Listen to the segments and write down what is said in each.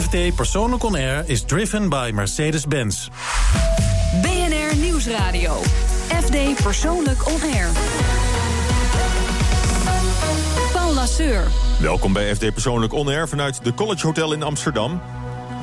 FD Persoonlijk On Air is driven by Mercedes-Benz. BNR Nieuwsradio. FD Persoonlijk On Air. Paul Lasseur. Welkom bij FD Persoonlijk On Air vanuit de College Hotel in Amsterdam.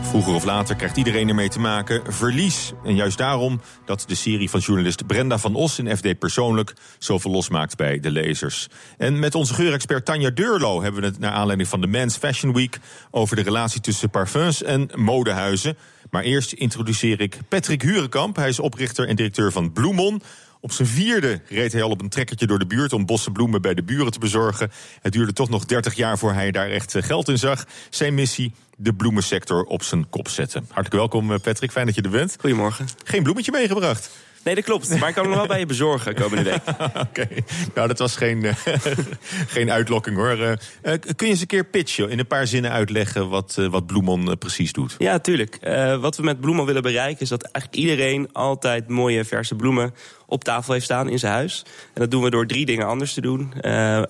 Vroeger of later krijgt iedereen ermee te maken verlies. En juist daarom dat de serie van journalist Brenda van Os in FD Persoonlijk zoveel losmaakt bij de lezers. En met onze geurexpert Tanja Deurlo hebben we het naar aanleiding van de Men's Fashion Week over de relatie tussen parfums en modehuizen. Maar eerst introduceer ik Patrick Hurenkamp. Hij is oprichter en directeur van Bloemon. Op zijn vierde reed hij al op een trekkertje door de buurt om bossen bloemen bij de buren te bezorgen. Het duurde toch nog 30 jaar voor hij daar echt eh, geld in zag. Zijn missie: de bloemensector op zijn kop zetten. Hartelijk welkom, eh, Patrick. Fijn dat je er bent. Goedemorgen. Geen bloemetje meegebracht. Nee, dat klopt. Maar ik kan hem wel bij je bezorgen komende week. Oké, nou dat was geen, uh, geen uitlokking hoor. Uh, kun je eens een keer pitchen, in een paar zinnen uitleggen wat, uh, wat Bloemon precies doet? Ja, tuurlijk. wat we met Bloemon willen bereiken is dat eigenlijk iedereen altijd mooie verse bloemen op tafel heeft staan in zijn huis. En dat doen we door drie dingen anders te doen.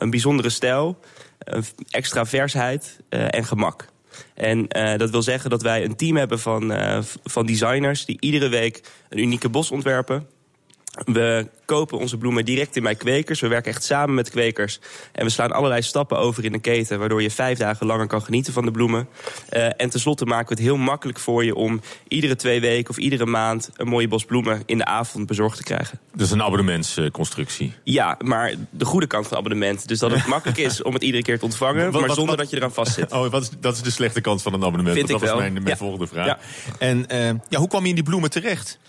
een bijzondere stijl, extra versheid en gemak. En uh, dat wil zeggen dat wij een team hebben van, uh, van designers die iedere week een unieke bos ontwerpen. We kopen onze bloemen direct in bij kwekers. We werken echt samen met kwekers. En we slaan allerlei stappen over in de keten... waardoor je vijf dagen langer kan genieten van de bloemen. Uh, en tenslotte maken we het heel makkelijk voor je... om iedere twee weken of iedere maand... een mooie bos bloemen in de avond bezorgd te krijgen. Dus een abonnementsconstructie? Ja, maar de goede kant van abonnement. Dus dat het makkelijk is om het iedere keer te ontvangen... wat, maar zonder wat, dat je eraan vast zit. Oh, wat is, dat is de slechte kant van een abonnement. Vind dat was mijn, mijn ja. volgende vraag. Ja. En uh, ja, hoe kwam je in die bloemen terecht?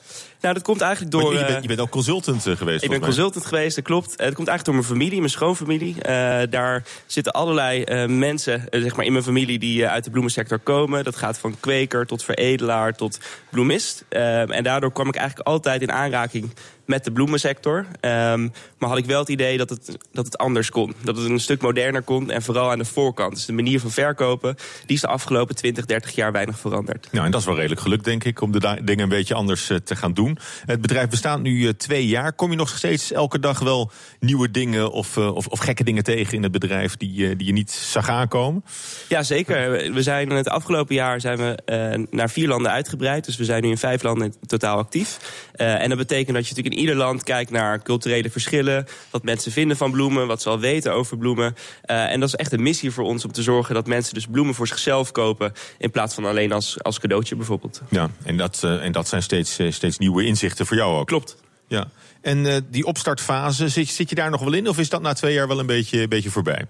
Nou, dat komt eigenlijk door. Je bent, je bent ook consultant geweest. Ik ben consultant geweest, dat klopt. Het komt eigenlijk door mijn familie, mijn schoonfamilie. Uh, daar zitten allerlei uh, mensen zeg maar in mijn familie die uit de bloemensector komen. Dat gaat van kweker tot veredelaar tot bloemist. en daardoor kwam ik eigenlijk altijd in aanraking met de bloemensector. Um, maar had ik wel het idee dat het, dat het anders kon. Dat het een stuk moderner kon en vooral aan de voorkant. Dus de manier van verkopen, die is de afgelopen 20, 30 jaar weinig veranderd. Nou, en dat is wel redelijk gelukt, denk ik, om de dingen een beetje anders uh, te gaan doen. Het bedrijf bestaat nu uh, twee jaar. Kom je nog steeds elke dag wel nieuwe dingen of, uh, of, of gekke dingen tegen in het bedrijf die, die je niet zag aankomen? Ja, zeker. We zijn het afgelopen jaar zijn we naar vier landen uitgebreid. Dus we zijn nu in vijf landen totaal actief. en dat betekent dat je natuurlijk in ieder land kijkt naar culturele verschillen. Wat mensen vinden van bloemen, wat ze al weten over bloemen. Uh, en dat is echt een missie voor ons om te zorgen dat mensen dus bloemen voor zichzelf kopen. In plaats van alleen als, als cadeautje bijvoorbeeld. Ja, en dat, uh, en dat zijn steeds, uh, steeds nieuwe inzichten voor jou ook. Klopt. Ja. En die opstartfase, zit, zit je daar nog wel in? Of is dat na twee jaar wel een beetje, een beetje voorbij?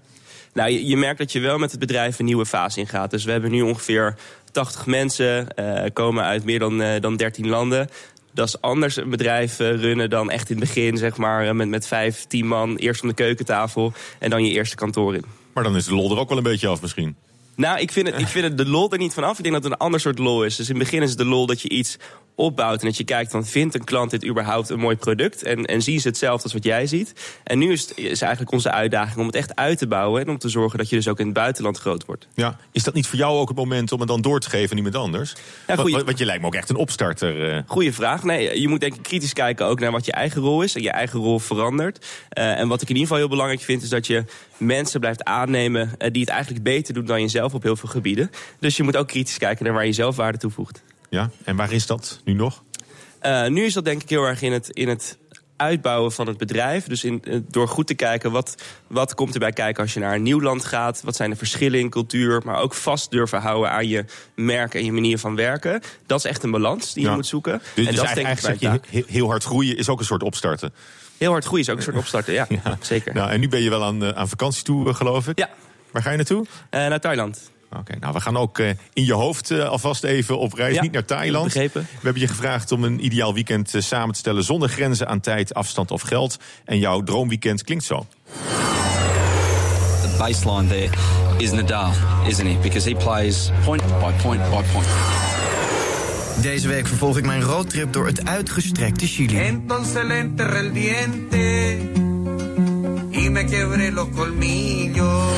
Nou, je, je merkt dat je wel met het bedrijf een nieuwe fase ingaat. Dus we hebben nu ongeveer 80 mensen, komen uit meer dan, dan 13 landen dat is anders een bedrijf runnen dan echt in het begin, zeg maar, met, met vijf, tien man. Eerst om de keukentafel en dan je eerste kantoor in. Maar dan is de lol er ook wel een beetje af misschien. Nou, ik vind, het, ik vind het de lol er niet van af. Ik denk dat het een ander soort lol is. Dus in het begin is het de lol dat je iets opbouwt en dat je kijkt van vindt een klant dit überhaupt een mooi product en, en zien ze hetzelfde als wat jij ziet. En nu is, het, is eigenlijk onze uitdaging om het echt uit te bouwen en om te zorgen dat je dus ook in het buitenland groot wordt. Ja, is dat niet voor jou ook het moment om het dan door te geven aan iemand anders? Ja, goeie, want, want je lijkt me ook echt een opstarter. Uh. Goeie vraag. Nee, je moet denk ik kritisch kijken ook naar wat je eigen rol is en je eigen rol verandert. Uh, en wat ik in ieder geval heel belangrijk vind is dat je mensen blijft aannemen uh, die het eigenlijk beter doen dan jezelf op heel veel gebieden. Dus je moet ook kritisch kijken naar waar je zelf waarde toevoegt. Ja, en waar is dat nu nog? Uh, nu is dat denk ik heel erg in het, in het uitbouwen van het bedrijf. Dus in, door goed te kijken wat, wat komt erbij kijken als je naar een nieuw land gaat. Wat zijn de verschillen in cultuur. Maar ook vast durven houden aan je merk en je manier van werken. Dat is echt een balans die je ja. moet zoeken. Dus, en dus dat is denk ik je heel, heel hard groeien is ook een soort opstarten. Heel hard groeien is ook een soort opstarten, ja. ja. Zeker. Nou, en nu ben je wel aan, aan vakantie toe, geloof ik. Ja. Waar ga je naartoe? Uh, naar Thailand. Oké, okay, nou we gaan ook uh, in je hoofd uh, alvast even op reis, ja, niet naar Thailand. Begrepen. We hebben je gevraagd om een ideaal weekend uh, samen te stellen zonder grenzen aan tijd, afstand of geld. En jouw droomweekend klinkt zo. The baseline there is Nadal, isn't he? Because he plays point by point by point. Deze week vervolg ik mijn roadtrip door het uitgestrekte Chili. Entonces le enterré el diente y me quebré los colmillos.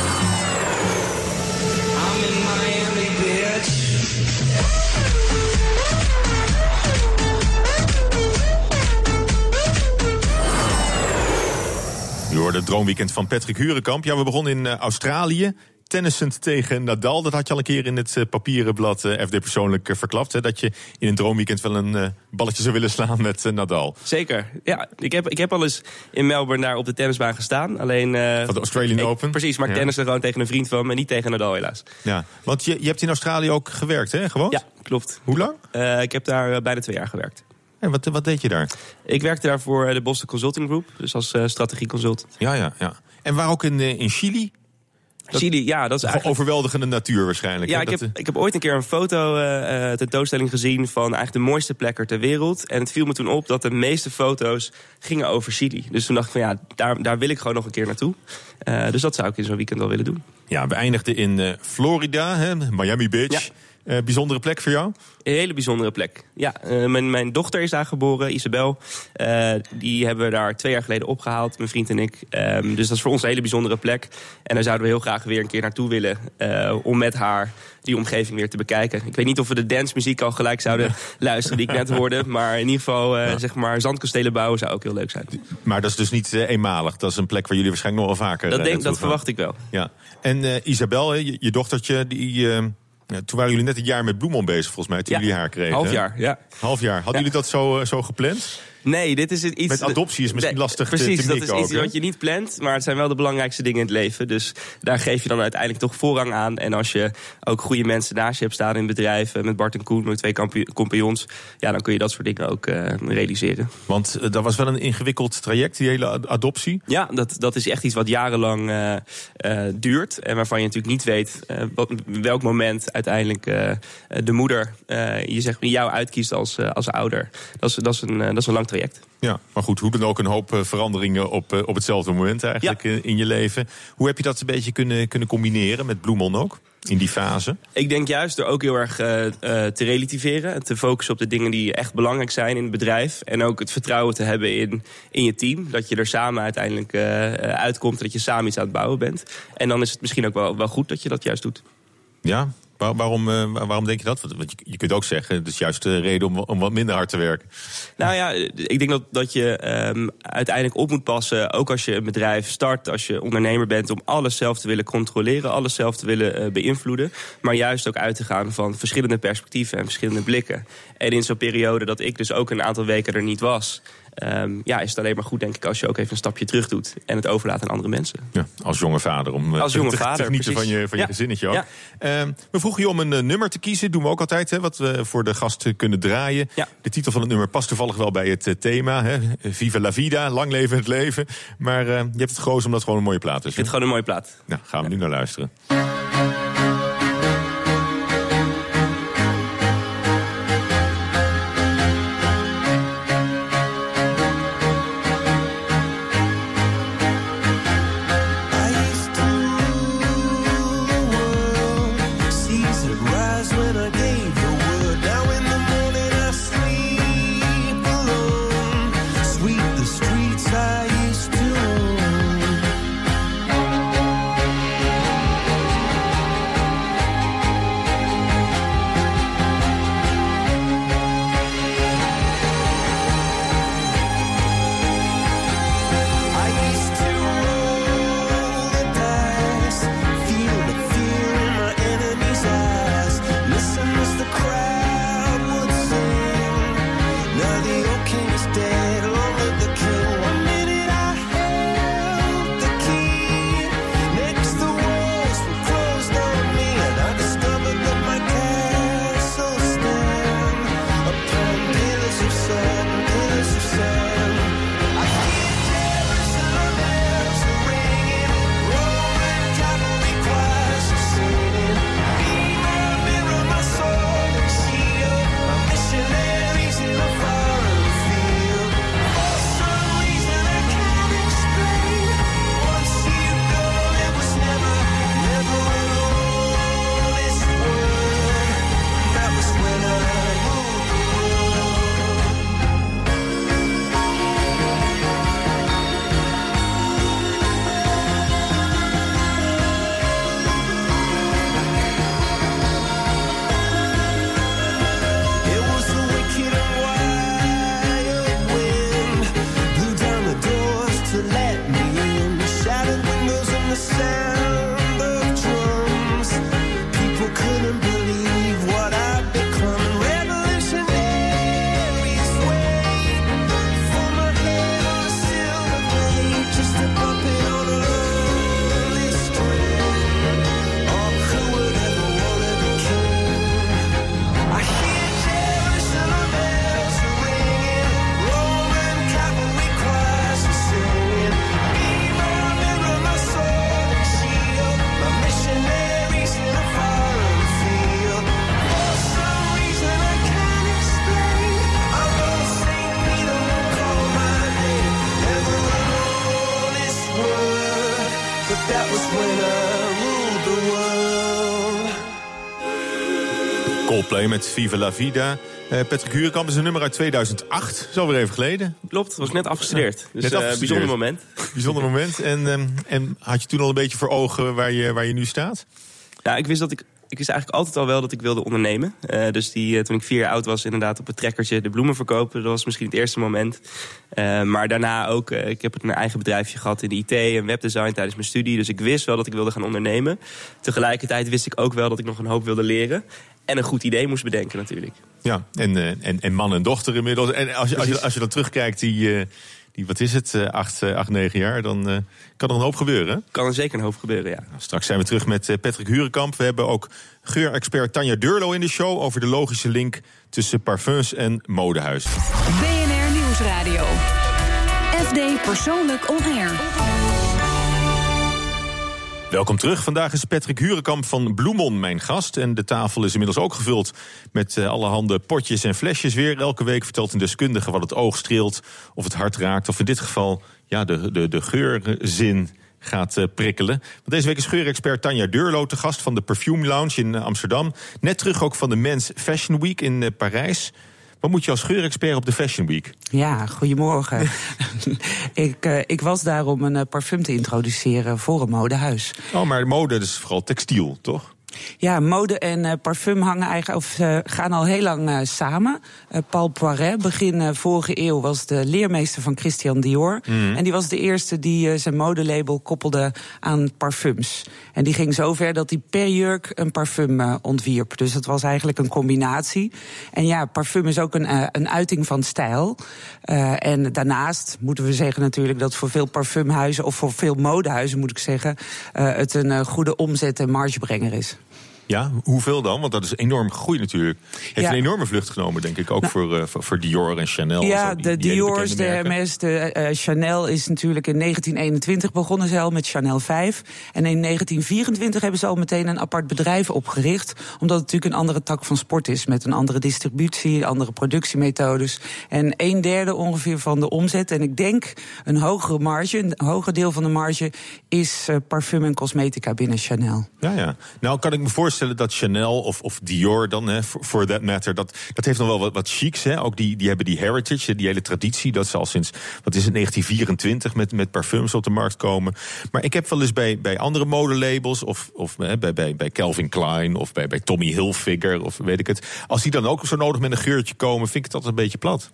Droomweekend van Patrick Hurenkamp. Ja, we begonnen in uh, Australië. Tennissend tegen Nadal. Dat had je al een keer in het eh, papieren blad eh, FD persoonlijk eh, verklapt. Hè? Dat je in een droomweekend wel een balletje zou willen slaan met Nadal. Zeker. Ja, ik heb, ik heb al eens in Melbourne daar op de tennisbaan gestaan. Alleen, Van de Australian ik- Open? Precies, maar ik Ja. tenniste gewoon tegen een vriend van me, niet tegen Nadal helaas. Ja, want je, je hebt in Australië ook gewerkt, hè? Gewoon? Ja, klopt. Hoe lang? Ik heb daar bijna twee jaar gewerkt. En wat, wat deed je daar? Ik werkte daar voor de Boston Consulting Group, dus als eh strategieconsultant. Ja, ja, ja. En waar ook in, in Chili? Chili, ja, dat is eigenlijk... Overweldigende natuur waarschijnlijk. Ja, hè? ik heb, ik heb ooit een keer een foto eh, tentoonstelling gezien van eigenlijk de mooiste plekken ter wereld. En het viel me toen op dat de meeste foto's gingen over Chili. Dus toen dacht ik van ja, daar, daar wil ik gewoon nog een keer naartoe. Eh, dus dat zou ik in zo'n weekend wel willen doen. ja, we eindigden in Florida, hè? Miami Beach. Ja. Eh, bijzondere plek voor jou? Een hele bijzondere plek. Ja, eh, mijn, mijn dochter is daar geboren, Isabel. Eh, die hebben we daar twee jaar geleden opgehaald, mijn vriend en ik. Ehm, dus dat is voor ons een hele bijzondere plek. En daar zouden we heel graag weer een keer naartoe willen. om met haar die omgeving weer te bekijken. Ik weet niet of we de dancemuziek al gelijk zouden luisteren die ik net hoorde. Maar in ieder geval, zeg maar, zandkastelen bouwen zou ook heel leuk zijn. Maar dat is dus niet eenmalig. Dat is een plek waar jullie waarschijnlijk nog wel vaker Dat, denk, dat gaan. verwacht ik wel. Ja. En Isabel, je, je dochtertje, die, eh, ja, toen waren jullie net een jaar met bloemon bezig volgens mij. Toen Ja, jullie haar kregen. Half jaar, ja. Half jaar. Hadden Ja. jullie dat zo, eh, zo gepland? Nee, dit is iets... Met adoptie is misschien lastig te- Precies, dat is iets ook, wat je niet plant, maar het zijn wel de belangrijkste dingen in het leven. Dus daar geef je dan uiteindelijk toch voorrang aan. En als je ook goede mensen naast je hebt staan in eh, met Bart en Koen, met twee compagnons... ja, dan kun je dat soort dingen ook eh, realiseren. Want eh, dat was wel een ingewikkeld traject, die hele ad- adoptie. Ja, dat, dat is echt iets wat jarenlang eh, duurt. En waarvan je natuurlijk niet weet wat, welk moment uiteindelijk de moeder je zegt, jou uitkiest als, als ouder. Dat is, dat, is een, dat is een lang traject. Ja, maar goed, hoe dan ook een hoop eh, veranderingen op, eh, op hetzelfde moment eigenlijk Ja. in, je leven. Hoe heb je dat een beetje kunnen, kunnen combineren met Bloemon ook? In die fase? Ik denk juist door ook heel erg eh, eh, te relativeren. en Te focussen op de dingen die echt belangrijk zijn in het bedrijf. En ook het vertrouwen te hebben in, in je team. Dat je er samen uiteindelijk eh, eh, uitkomt. Dat je samen iets aan het bouwen bent. En dan is het misschien ook wel, wel goed dat je dat juist doet. Ja, Waar- waarom, eh, waar- waarom denk je dat? Want je, je kunt ook zeggen, het is juist de reden om, om wat minder hard te werken. Nou ja, ik denk dat, dat je ehm, uiteindelijk op moet passen, ook als je een bedrijf start, als je ondernemer bent, om alles zelf te willen controleren, alles zelf te willen eh, beïnvloeden. Maar juist ook uit te gaan van verschillende perspectieven en verschillende blikken. En in zo'n periode dat ik dus ook een aantal weken er niet was, ehm, ja, is het alleen maar goed, denk ik, als je ook even een stapje terug doet en het overlaat aan andere mensen. Ja, als jonge vader. Om eh, Als te- jonge te, te vader, genieten van je, van je Ja. gezinnetje ook. Ja. Ehm, we vroegen je om een eh, nummer te kiezen. Doen we ook altijd, hè, wat we voor de gast kunnen draaien. Ja. De titel van het nummer past toevallig wel bij het eh, thema. Hè. Viva la vida, lang leven het leven. Maar je hebt het gekozen omdat het gewoon een mooie plaat is. Ik vind het gewoon een mooie plaat. Nou, gaan we nu naar luisteren. Met Viva la Vida. Eh, Patrick Hurenkamp is een nummer uit 2008. Dat is alweer even geleden. Klopt, was net afgestudeerd. Dus Net eh, afgestudeerd. bijzonder moment. Bijzonder moment. En, ehm, en had je toen al een beetje voor ogen waar je, waar je nu staat? Ja, ik wist dat ik. Ik wist eigenlijk altijd al wel dat ik wilde ondernemen. Eh, dus die, toen ik vier jaar oud was, inderdaad op het trekkertje de bloemen verkopen. Dat was misschien het eerste moment. Maar daarna ook, ik heb een eigen bedrijfje gehad in de IT en webdesign tijdens mijn studie. Dus ik wist wel dat ik wilde gaan ondernemen. Tegelijkertijd wist ik ook wel dat ik nog een hoop wilde leren. En een goed idee moest bedenken natuurlijk. Ja, en, eh, en, en man en dochter inmiddels. En als je, als je, als je dan terugkijkt, die, eh, die wat is het, eh, acht, acht, negen jaar, dan eh, kan er een hoop gebeuren. Kan er zeker een hoop gebeuren, ja. Straks zijn we terug met Patrick Hurenkamp. We hebben ook geurexpert Tanja Deurlo in de show over de logische link tussen parfums en modehuis. BNR Nieuwsradio. FD Persoonlijk On Air. Welkom terug. Vandaag is Patrick Hurenkamp van Bloemon mijn gast. En de tafel is inmiddels ook gevuld met eh, allerhande potjes en flesjes weer. Elke week vertelt een deskundige wat het oog streelt, of het hart raakt... of in dit geval ja, de, de, de geurzin gaat eh, prikkelen. Want deze week is geurexpert Tanja Deurlo te gast van de Perfume Lounge in eh, Amsterdam. Net terug ook van de Men's Fashion Week in Parijs. Wat moet je als geurexpert op de Fashion Week? Ja, goedemorgen. ik, eh, ik was daar om een eh, parfum te introduceren voor een modehuis. Oh, maar mode is vooral textiel, toch? Ja, mode en eh, parfum hangen eigenlijk, of, eh, gaan al heel lang eh, samen. Paul Poiret, begin vorige eeuw, was de leermeester van Christian Dior. En die was de eerste die zijn modelabel koppelde aan parfums. En die ging zo ver dat hij per jurk een parfum ontwierp. Dus dat was eigenlijk een combinatie. En ja, parfum is ook een, een uiting van stijl. En daarnaast moeten we zeggen natuurlijk dat voor veel parfumhuizen... of voor veel modehuizen moet ik zeggen... het een goede omzet- en margebrenger is. Ja, hoeveel dan? Want dat is enorm gegroeid natuurlijk. Heeft Ja. Nou- een enorme vlucht genomen, denk ik, ook voor, eh, voor, voor Dior en Chanel. en Ja, zo, die- de die Dior's, de. Hermes, de eh, Chanel is natuurlijk in 1921 begonnen ze al met Chanel 5. En in 1924 hebben ze al meteen een apart bedrijf opgericht. Omdat het natuurlijk een andere tak van sport is. Met een andere distributie, andere productiemethodes. En een derde ongeveer van de omzet. En ik denk een hogere marge, een hoger deel van de marge... is eh, parfum en cosmetica binnen Chanel. Ja, ja. Nou kan ik me voorstellen dat Chanel of, of Dior dan, hè, for, that matter, dat, dat heeft nog wel wat, wat chics. Hè? Ook die, die hebben die heritage, die hele traditie. Dat ze al sinds, wat is het, 1924 met, met parfums op de markt komen. Maar ik heb wel eens bij, bij andere modelabels, of, of hè, bij, bij, bij Calvin Klein, of bij, bij Tommy Hilfiger, of weet ik het. Als die dan ook zo nodig met een geurtje komen, vind ik dat een beetje plat.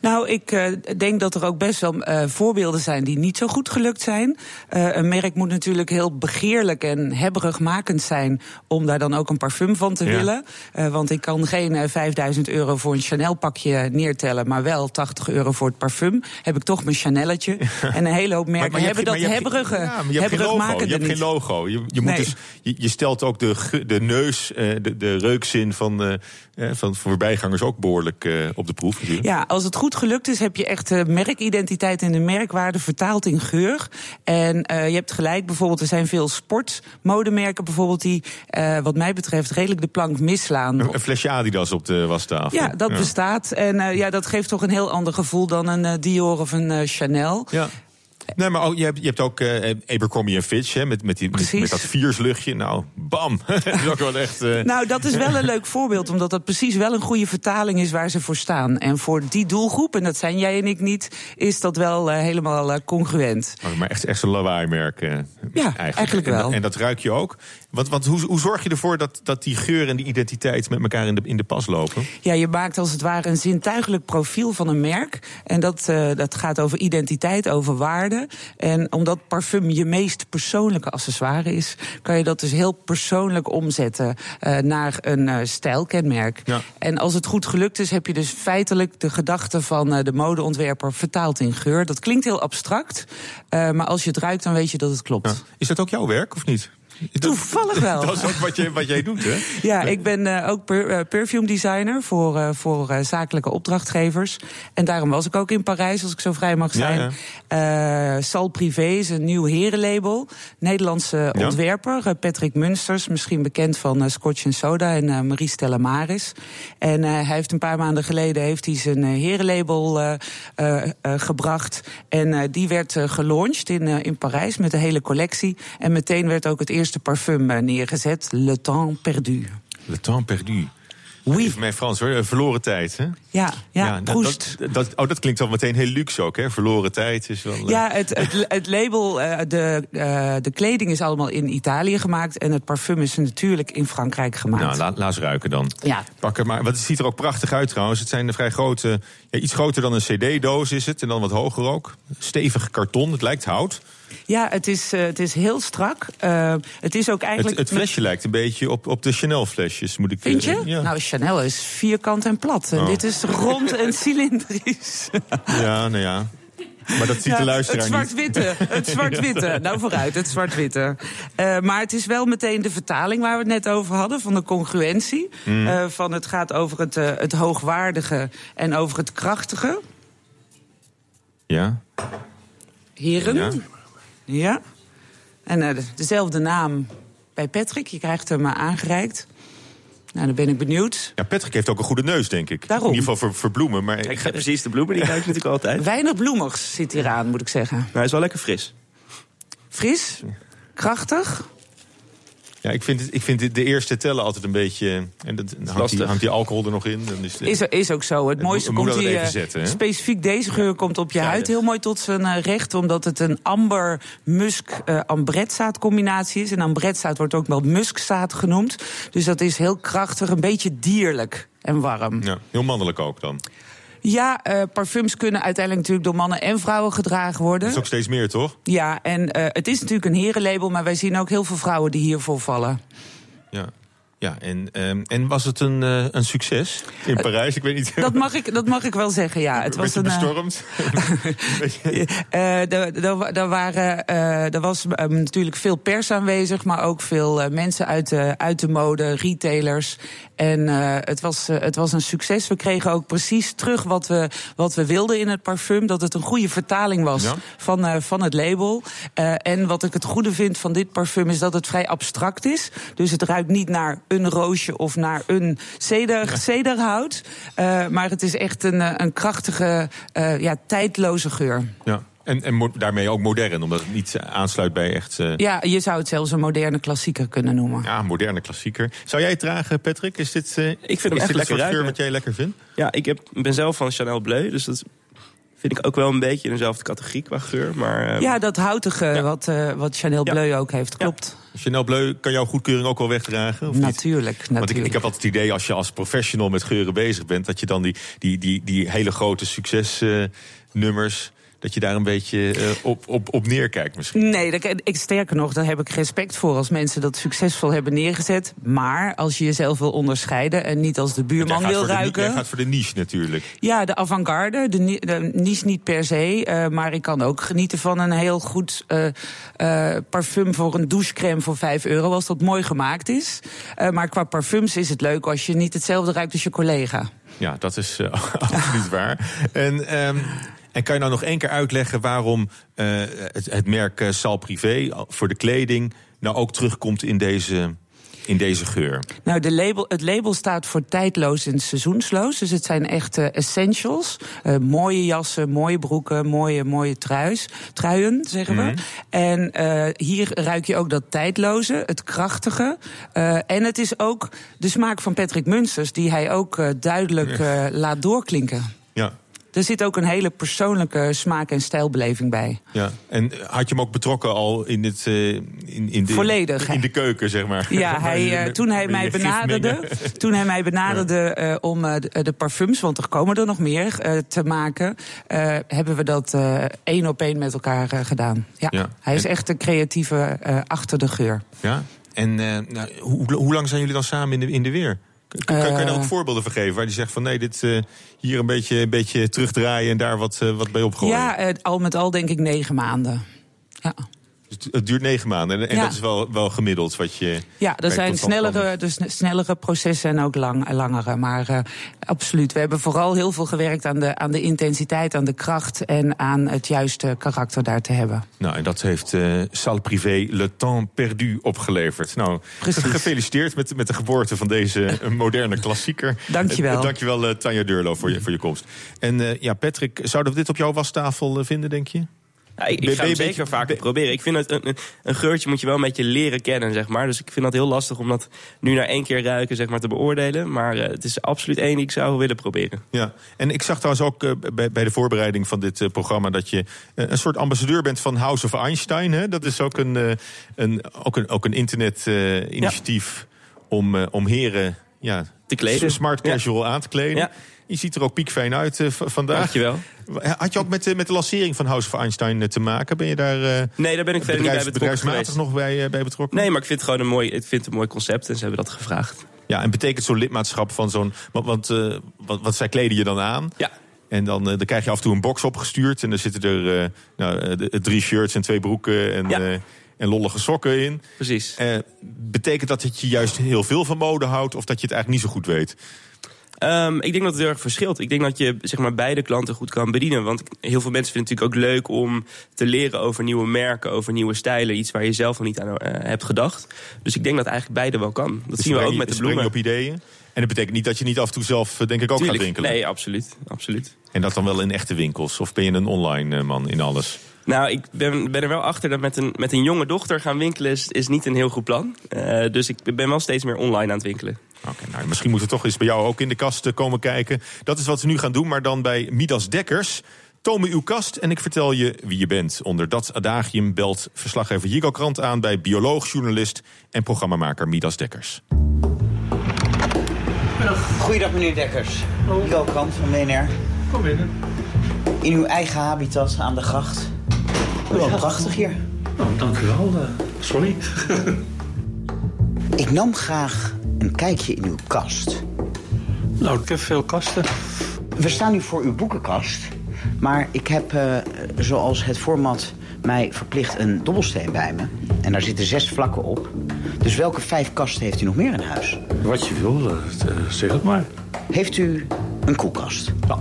Nou, ik eh, denk dat er ook best wel eh, voorbeelden zijn die niet zo goed gelukt zijn. Eh, een merk moet natuurlijk heel begeerlijk en hebberigmakend zijn om daar dan ook een parfum van te Ja. willen. Want ik kan geen eh, 5000 euro voor een Chanel pakje neertellen, maar wel 80 euro voor het parfum. Heb ik toch mijn Chanelletje. En een hele hoop merken hebt hebben geen- dat maar je hebt hebberige, ja, maar je hebt geen logo. Je hebt geen logo. Je, je, moet Nee. dus, je, je stelt ook de, de neus, de, de reukzin van, van voorbijgangers ook behoorlijk eh, op de proef. natuurlijk. Ja, als het goed gelukt is, heb je echt de merkidentiteit en de merkwaarde vertaald in geur. En eh, je hebt gelijk, bijvoorbeeld, er zijn veel sportmodemerken bijvoorbeeld die, eh, wat mij betreft, redelijk de plank misslaan. Een, een flesje Adidas op de wastafel. Ja, dat bestaat. En eh, ja, dat geeft toch een heel ander gevoel dan een Dior of een Chanel. Ja. Nee, maar ook, je, hebt, je hebt ook eh Abercrombie Fitch hè, met, met, die, met, dat viersluchtje. Nou, bam. dat is ook wel echt... eh, Nou, dat is wel een leuk voorbeeld, omdat dat precies wel een goede vertaling is waar ze voor staan. En voor die doelgroep, en dat zijn jij en ik niet, is dat wel eh, helemaal congruent. maar echt, echt zo'n lawaaimerk. Ja, eigenlijk En wel. dat- En, dat ruik je ook. Want, want hoe, hoe zorg je ervoor dat, dat die geur en die identiteit met elkaar in de, in de pas lopen? Ja, je maakt als het ware een zintuigelijk profiel van een merk. En dat, eh, dat gaat over identiteit, over waarde. En omdat parfum je meest persoonlijke accessoire is, kan je dat dus heel persoonlijk omzetten eh, naar een eh, stijlkenmerk. Ja. En als het goed gelukt is, heb je dus feitelijk de gedachte van de modeontwerper vertaald in geur. Dat klinkt heel abstract, maar als je het ruikt, dan weet je dat het klopt. Ja. Is dat ook jouw werk of niet? Toevallig wel. Dat is ook wat, je, wat jij doet, hè? Ja, ik ben eh, ook per, eh, perfume designer voor, eh, voor zakelijke opdrachtgevers. En daarom was ik ook in Parijs, als ik zo vrij mag Ja, zijn. Sal Privé is een nieuw herenlabel. Nederlandse Ja. ontwerper, Patrick Munsters. Misschien bekend van Scotch Soda en Marie Stella Maris. En hij heeft een paar maanden geleden heeft hij zijn herenlabel gebracht. En die werd gelaunched in, in Parijs met de hele collectie. En meteen werd ook het eerste parfum eh, neergezet, Le Temps Perdu. Le temps perdu. Oui. Even mijn Frans hoor, eh, verloren tijd. Hè? Ja, ja, dat, Proest. dat, dat- oh, dat klinkt al meteen heel luxe ook, hè? Verloren tijd is wel... eh, Ja, het, het, het label, de, de kleding is allemaal in Italië gemaakt. En het parfum is natuurlijk in Frankrijk gemaakt. Nou, laat, laat eens ruiken dan. Ja. Pak er maar. Want het ziet er ook prachtig uit trouwens. Het zijn vrij grote, ja, iets groter dan een cd-doos is het. En dan wat hoger ook. Stevig karton, het lijkt hout. Ja, het is, eh, het is heel strak. Eh, het is ook eigenlijk... het flesje lijkt een beetje op, op de Chanel-flesjes, moet ik Vind je? eh, ja. Nou, Chanel is vierkant en plat. En Oh. dit is rond en cylindrisch. ja, nou ja. Maar dat ziet Ja, de luisteraar het niet. zwart-witte, het zwart-witte. Nou, vooruit, het zwart-witte. Maar het is wel meteen de vertaling waar we het net over hadden... van de congruentie. Mm. Van het gaat over het, het hoogwaardige en over het krachtige. Ja. Heren. Ja. Ja. En eh, de- dezelfde naam bij Patrick. Je krijgt hem eh, aangereikt. Nou, dan ben ik benieuwd. ja, Patrick heeft ook een goede neus, denk ik. Daarom. In ieder geval voor, voor bloemen. Maar Ik ga precies de bloemen, die ruik ik natuurlijk altijd. Weinig bloemigs zit hier aan, moet ik zeggen. Maar hij is wel lekker fris. Fris, krachtig. Ja, ik vind, het, ik vind de eerste tellen altijd een beetje... En dat, hangt, die, hangt die alcohol er nog in. Dan is, Is, is ook zo. Het mooiste komt hier. eh, zetten, specifiek deze geur komt op je Ja, huid heel mooi tot zijn eh, recht. Omdat het een amber musk eh ambretzaad combinatie is. En ambretzaad wordt ook wel muskzaad genoemd. Dus dat is heel krachtig, een beetje dierlijk en warm. ja, heel mannelijk ook dan. Ja, eh, parfums kunnen uiteindelijk natuurlijk door mannen en vrouwen gedragen worden. Dat is ook steeds meer, toch? Ja, en eh, het is natuurlijk een herenlabel, maar wij zien ook heel veel vrouwen die hiervoor vallen. Ja. Ja, en, ehm, en was het een, eh, een succes in Parijs? Ik weet niet. Dat mag ik, dat mag ik wel zeggen, ja. Het was een, eh, bestormd? Eh, er- waren, eh, er was eh, natuurlijk veel pers aanwezig, maar ook veel eh, mensen uit de, uit de mode, retailers. En eh, het, was, eh, het was een succes. We kregen ook precies terug wat we, wat we wilden in het parfum. Dat het een goede vertaling was Ja. van, eh, van het label. Eh, en wat ik het goede vind van dit parfum is dat het vrij abstract is. Dus het ruikt niet naar een roosje of naar een ceder, cederhout. Eh, maar het is echt een, eh, een krachtige, eh, ja, tijdloze geur. ja. En, en daarmee ook modern, omdat het niet aansluit bij echt... eh, Ja, je zou het zelfs een moderne klassieker kunnen noemen. Ja, moderne klassieker. Zou jij het dragen, Patrick? Is dit, eh, Ik vind hem is echt dit lekker geur ruiken. wat jij lekker vindt? Ja, ik heb, ben zelf van Chanel Bleu, dus dat vind ik ook wel een beetje in dezelfde categorie qua geur. Maar eh, Ja, dat houtige wat, eh, wat Chanel Ja. Bleu ook heeft, klopt. Chanel Bleu kan jouw goedkeuring ook wel wegdragen? Of niet? Natuurlijk, natuurlijk. Want ik, ik heb altijd het idee, als je als professional met geuren bezig bent... dat je dan die, die, die, die hele grote succesnummers... dat je daar een beetje eh, op, op, op neerkijkt misschien. Nee, dat, ik, sterker nog, daar heb ik respect voor als mensen dat succesvol hebben neergezet. Maar als je jezelf wil onderscheiden en niet als de buurman wil ruiken. jij gaat voor de niche natuurlijk. Ja, de avant-garde, de, ni- de niche niet per se. eh, maar ik kan ook genieten van een heel goed eh, parfum voor een douchecrème voor 5 euro, als dat mooi gemaakt is. Maar qua parfums is het leuk als je niet hetzelfde ruikt als je collega. Ja, dat is absoluut waar. En, ehm, en kan je nou nog één keer uitleggen waarom eh, het, het merk eh, Sal Privé voor de kleding nou ook terugkomt in deze, in deze geur? Nou, de label, het label staat voor tijdloos en seizoensloos. Dus het zijn echt eh, essentials. Eh, mooie jassen, mooie broeken, mooie, mooie truis, truien, zeggen we. En eh, hier ruik je ook dat tijdloze, het krachtige. Eh, en het is ook de smaak van Patrick Munsters... die hij ook eh, duidelijk eh, laat doorklinken. Ja. Er zit ook een hele persoonlijke smaak- en stijlbeleving bij. Ja, en had je hem ook betrokken al in, het, eh, in, in, de, Volledig. in de keuken, zeg maar? Ja, hij, eh, toen hij mij benaderde, toen hij mij benaderde eh, om eh, de, de parfums, want er komen er nog meer eh, te maken, eh, hebben we dat eh, één op één met elkaar eh, gedaan. Ja. Ja. Hij is En- echt de creatieve eh, achter de geur. Ja, en eh, nou, hoe, hoe lang zijn jullie dan samen in de, in de weer? Kan, je daar ook Eh. voorbeelden van geven waar die zegt van nee, dit eh, hier een beetje, een beetje terugdraaien en daar wat, eh, wat bij opgooien? Ja, al met al denk ik negen maanden. Ja. Het, het duurt negen maanden en, en Ja. dat is wel, wel gemiddeld wat je. Ja, er zijn snellere, dus snellere processen en ook lang, langere. Maar eh, absoluut, we hebben vooral heel veel gewerkt aan de, aan de intensiteit, aan de kracht en aan het juiste karakter daar te hebben. Nou, en dat heeft eh Salle Privé Le Temps Perdu opgeleverd. Nou, Precies. gefeliciteerd met, met de geboorte van deze eh, moderne klassieker. Dankjewel. Eh, dankjewel, eh, Tanja Deurlo, voor je, voor je komst. En eh, ja, Patrick, zouden we dit op jouw wastafel eh, vinden, denk je? Ja, ik, ik ga hem zeker vaker proberen. Ik vind het een, een, geurtje moet je wel een beetje leren kennen, zeg maar. Dus ik vind dat heel lastig om dat nu na één keer ruiken, zeg maar, te beoordelen. Maar eh, het is absoluut één die ik zou willen proberen. Ja, en ik zag trouwens ook eh, bij, bij de voorbereiding van dit eh, programma dat je een soort ambassadeur bent van House of Einstein. Hè? Dat is ook een, een, ook een, ook een internet-initiatief om, om heren ja, Te kleden. smart Ja. casual aan te kleden. Ja. Je ziet er ook piekfijn uit eh, vandaag. Dankjewel. Had je ook met, eh, met de lancering van House of Einstein eh, te maken? Ben je daar Nee, daar ben ik verder niet bij betrokken bedrijfsmatig geweest. nog bij, bij betrokken? Nee, maar ik vind het gewoon een mooi, ik vind het een mooi concept en ze hebben dat gevraagd. Ja, en betekent zo'n lidmaatschap van zo'n... Want, want, wat, wat zij kleden je dan aan? Ja. En dan, dan krijg je af en toe een box opgestuurd. En dan zitten er nou, drie shirts en twee broeken en, Ja. en lollige sokken in. Precies. Eh, betekent dat dat je juist heel veel van mode houdt... of dat je het eigenlijk niet zo goed weet? Ehm, ik denk dat het heel erg verschilt. Ik denk dat je zeg maar, beide klanten goed kan bedienen. Want heel veel mensen vinden het natuurlijk ook leuk om te leren over nieuwe merken, over nieuwe stijlen. Iets waar je zelf nog niet aan eh, hebt gedacht. Dus ik denk dat eigenlijk beide wel kan. Dat Dus zien we ook je- met de bloemen. op ideeën. En dat betekent niet dat je niet af en toe zelf, eh, denk ik, ook Tuurlijk. gaat winkelen. Nee, absoluut. absoluut. En dat dan wel in echte winkels? Of ben je een online eh, man in alles? Nou, ik ben, ben er wel achter dat met een, met een jonge dochter gaan winkelen is, is niet een heel goed plan. Eh, dus ik ben wel steeds meer online aan het winkelen. Oké, nou, misschien moeten we toch eens bij jou ook in de kast eh, komen kijken. Dat is wat ze nu gaan doen, maar dan bij Midas Dekkers. Toon me uw kast en ik vertel je wie je bent. Onder dat adagium belt verslaggever Jigo Krant aan... bij bioloog, journalist en programmamaker Midas Dekkers. Goeiedag meneer Dekkers. Hugo Krant van BNR. Kom binnen. In uw eigen habitat aan de gracht. Wel prachtig hier. Nou, dank u wel. eh, sorry. Ik nam graag een kijkje in uw kast. nou, ik heb veel kasten. We staan nu voor uw boekenkast. Maar ik heb, eh, zoals het format mij verplicht, een dobbelsteen bij me. En daar zitten zes vlakken op. Dus welke vijf kasten heeft u nog meer in huis? Wat je wil, eh, eh, zeg het maar. Heeft u een koelkast? Ja,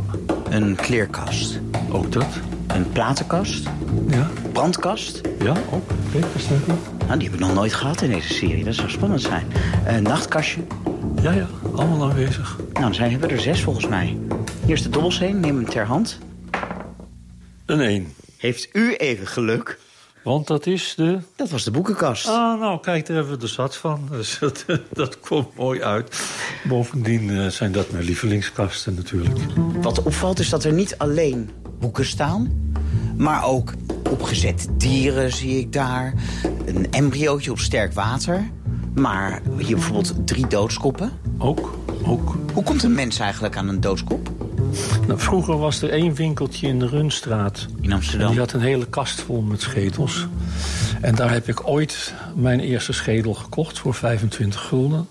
Een kleerkast? ook dat. Een platenkast? Ja, Brandkast? ja ook. Staat er. Nou, die heb ik nog nooit gehad in deze serie. Dat zou spannend zijn. Een nachtkastje? Ja, ja, allemaal aanwezig. Nou, dan zijn, hebben we er zes volgens mij. Hier is de dobbelsteen, neem hem ter hand. Een één. Heeft u even geluk? Want dat is de... Dat was de boekenkast. Ah, nou, kijk, daar hebben we er zat van. Dus dat, dat komt mooi uit. Bovendien eh, zijn dat mijn lievelingskasten natuurlijk. Wat opvalt is dat er niet alleen boeken staan... maar ook opgezette dieren zie ik daar. Een embryootje op sterk water. Maar hier bijvoorbeeld drie doodskoppen. Ook, ook. Hoe komt een mens eigenlijk aan een doodskop? Nou, vroeger was er één winkeltje in de Runstraat. In En Amsterdam. die had een hele kast vol met schedels. En daar heb ik ooit mijn eerste schedel gekocht voor 25 gulden.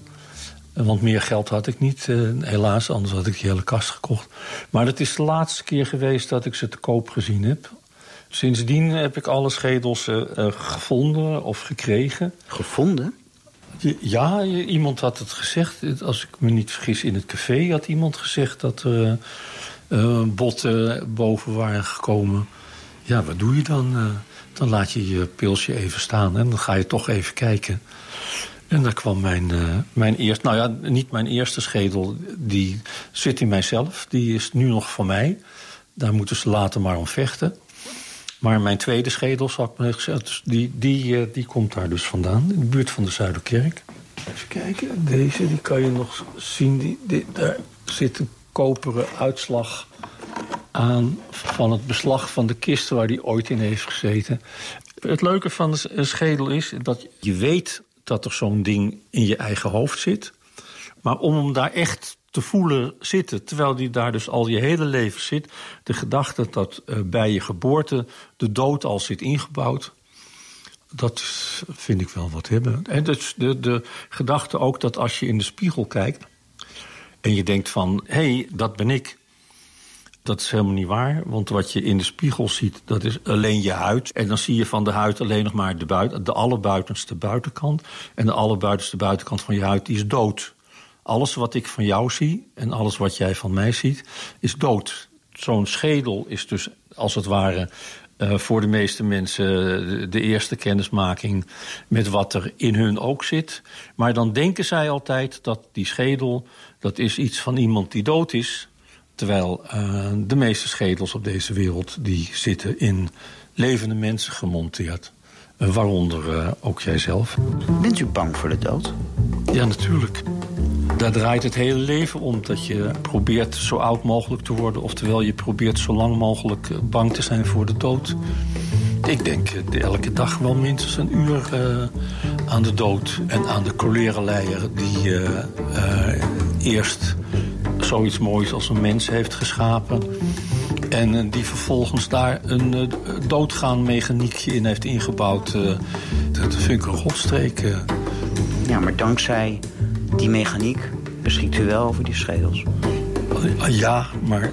Want meer geld had ik niet, eh, helaas, anders had ik die hele kast gekocht. Maar het is de laatste keer geweest dat ik ze te koop gezien heb. Sindsdien heb ik alle schedels eh, eh, gevonden of gekregen. Gevonden? Ja, iemand had het gezegd. Als ik me niet vergis, in het café had iemand gezegd dat er botten boven waren gekomen. Ja, wat doe je dan? Dan laat je je pilsje even staan en dan ga je toch even kijken. En daar kwam mijn, eh, mijn eerste, nou ja, niet mijn eerste schedel, die zit in mijzelf. Die is nu nog van mij. Daar moeten ze later maar om vechten. Maar mijn tweede schedel, zal ik maar zeggen, dus die, die, eh, die komt daar dus vandaan. In de buurt van de Zuiderkerk. Even kijken, deze die kan je nog zien. Die, daar zit een koperen uitslag aan van het beslag van de kist waar die ooit in heeft gezeten. Het leuke van s- schedel is dat je weet dat er zo'n ding in je eigen hoofd zit. Maar om hem daar echt te voelen zitten, terwijl die daar dus al je hele leven zit... de gedachte dat eh, bij je geboorte de dood al zit ingebouwd... dat vind ik wel wat hebben. En dus de, de gedachte ook dat als je in de spiegel kijkt... en je denkt van, hé, hey, dat ben ik... Dat is helemaal niet waar, want wat je in de spiegel ziet, dat is alleen je huid. En dan zie je van de huid alleen nog maar de, buiten, de allerbuitenste buitenkant. En de allerbuitenste buitenkant van je huid, die is dood. Alles wat ik van jou zie en alles wat jij van mij ziet, is dood. Zo'n schedel is dus als het ware eh, voor de meeste mensen de, de eerste kennismaking met wat er in hun ook zit. Maar dan denken zij altijd dat die schedel, dat is iets van iemand die dood is. Terwijl eh, de meeste schedels op deze wereld die zitten in levende mensen gemonteerd. Eh, waaronder eh, ook jijzelf. Bent u bang voor de dood? Ja, natuurlijk. Daar draait het hele leven om. Dat je probeert zo oud mogelijk te worden. Oftewel, je probeert zo lang mogelijk bang te zijn voor de dood. Ik denk elke dag wel minstens een uur aan de dood. En aan de cholerenleier die eerst zoiets moois als een mens heeft geschapen. En eh, die vervolgens daar een doodgaan mechaniekje in heeft ingebouwd. Eh, dat vind ik een godstreek. Ja, maar dankzij die mechaniek beschikt u wel over die schedels. Ja, maar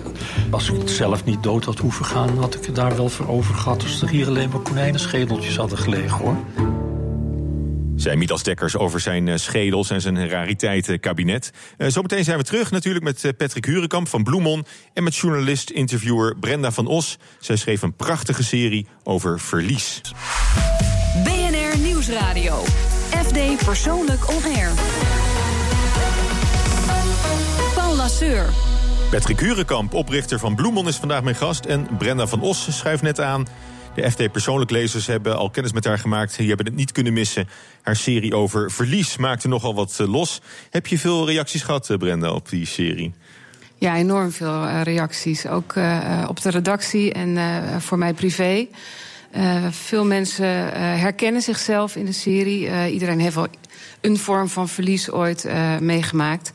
als ik het zelf niet dood had hoeven gaan... had ik het daar wel voor over gehad... als er hier alleen maar konijnenschedeltjes hadden gelegen, hoor. Zij Midas Dekkers over zijn eh, schedels en zijn rariteitenkabinet. Eh, zometeen zijn we terug natuurlijk met eh, Patrick Hurenkamp van Bloemon... en met journalist-interviewer Brenda van Os. Zij schreef een prachtige serie over verlies. BNR Nieuwsradio. FD Persoonlijk On Air. Paul Lasseur. Patrick Hurenkamp, oprichter van Bloemon, is vandaag mijn gast. En Brenda van Os schuift net aan. De FD Persoonlijk lezers hebben al kennis met haar gemaakt. Die hebben het niet kunnen missen. Haar serie over verlies maakte nogal wat eh, los. Heb je veel reacties gehad, eh, Brenda, op die serie? Ja, enorm veel eh, reacties. Ook op de redactie en voor mij privé. Veel mensen herkennen zichzelf in de serie. Iedereen heeft wel een vorm van verlies ooit meegemaakt.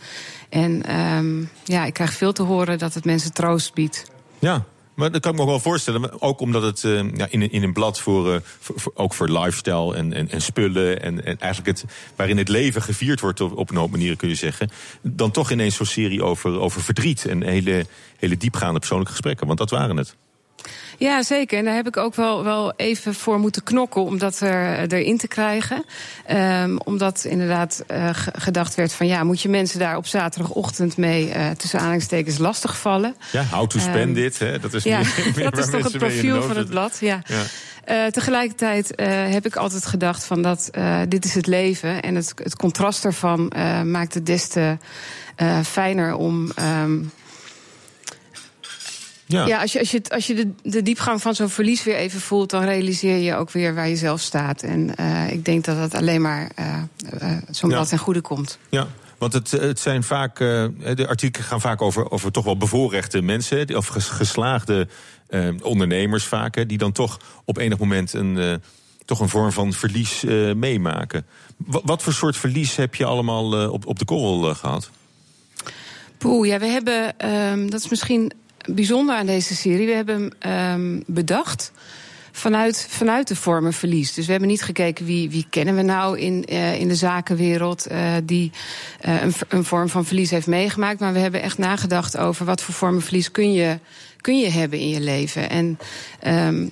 En ehm, ja, ik krijg veel te horen dat het mensen troost biedt. Ja, maar dat kan ik me ook wel voorstellen. Ook omdat het eh, ja, in, in een blad voor, eh, voor, voor- ook voor lifestyle en, en, en spullen... En, en eigenlijk het, waarin het leven gevierd wordt op, op een hoop manieren, kun je zeggen... dan toch ineens zo'n serie over, over verdriet en hele, hele diepgaande persoonlijke gesprekken. Want dat waren het. Ja, zeker. En daar heb ik ook wel, wel even voor moeten knokken om dat er, erin te krijgen. Ehm, omdat inderdaad eh, ge- gedacht werd van ja, moet je mensen daar op zaterdagochtend mee eh, tussen aanhalingstekens lastigvallen? Ja, how to spend Ehm, it, hè? dat is ja, meer, meer dat is toch het profiel van het blad. Ja. Ja. Eh, tegelijkertijd heb ik altijd gedacht van dat dit is het leven. En het, het contrast daarvan eh, maakt het des te fijner om. ehm, Ja. ja, als je, als je, als je de, de diepgang van zo'n verlies weer even voelt, dan realiseer je ook weer waar je zelf staat. En eh, ik denk dat dat alleen maar eh, eh, zo'n blad ten goede komt. Ja, want het, het zijn vaak, de artikelen gaan vaak over, over toch wel bevoorrechte mensen, of ges- geslaagde ondernemers vaak, die dan toch op enig moment een, toch een vorm van verlies meemaken. Wa- wat voor soort verlies heb je allemaal op, op de korrel eh, gehad? Poeh, ja, we hebben, ehm, dat is misschien bijzonder aan deze serie, we hebben hem ehm, bedacht. Vanuit, vanuit de vormen verlies. Dus we hebben niet gekeken wie, wie kennen we nou in, eh, in de zakenwereld eh, die eh, een, een vorm van verlies heeft meegemaakt. Maar we hebben echt nagedacht over wat voor vormen verlies kun je, kun je hebben in je leven. En ehm,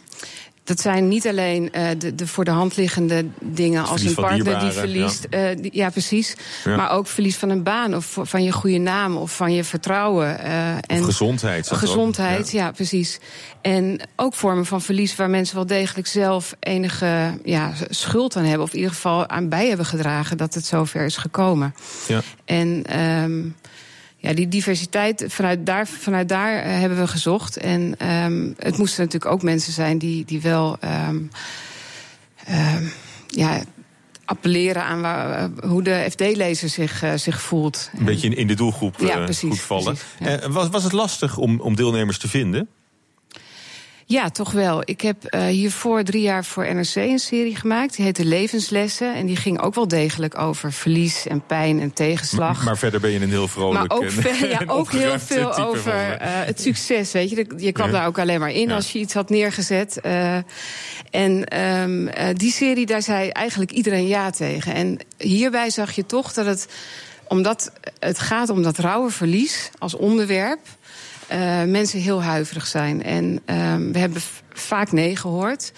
dat zijn niet alleen eh, de, de voor de hand liggende dingen als Verlies een partner die verliest. eh, die- ja, precies. Ja. Maar ook verlies van een baan of van je goede naam of van je vertrouwen. eh, en gezondheid. Gezondheid, ja. precies. En ook vormen van verlies waar mensen wel degelijk zelf enige ja, schuld aan hebben. Of in ieder geval aan bij hebben gedragen dat het zover is gekomen. Ja. En ehm, ja, die diversiteit, vanuit daar, vanuit daar eh, hebben we gezocht. En ehm, het moesten natuurlijk ook mensen zijn die, die wel ehm, ehm, ja, appelleren aan waar, eh, hoe de FD-lezer zich, eh, zich voelt. Een beetje in, in de doelgroep Ja, precies, goed vallen. precies, ja. Was, was het lastig om, om deelnemers te vinden? Ja, toch wel. Ik heb eh, hiervoor drie jaar voor NRC een serie gemaakt. Die heette Levenslessen. En die ging ook wel degelijk over verlies en pijn en tegenslag. Maar verder ben je een heel vrolijk Maar ook, en- ja, en ook heel veel over eh, het succes. Weet je, je kwam Ja. daar ook alleen maar in Ja. als je iets had neergezet. Eh, en ehm, eh, die serie, daar zei eigenlijk iedereen ja tegen. En hierbij zag je toch dat het, omdat het gaat om dat rauwe verlies als onderwerp. Eh, mensen heel huiverig zijn. En ehm, we hebben vaak nee gehoord.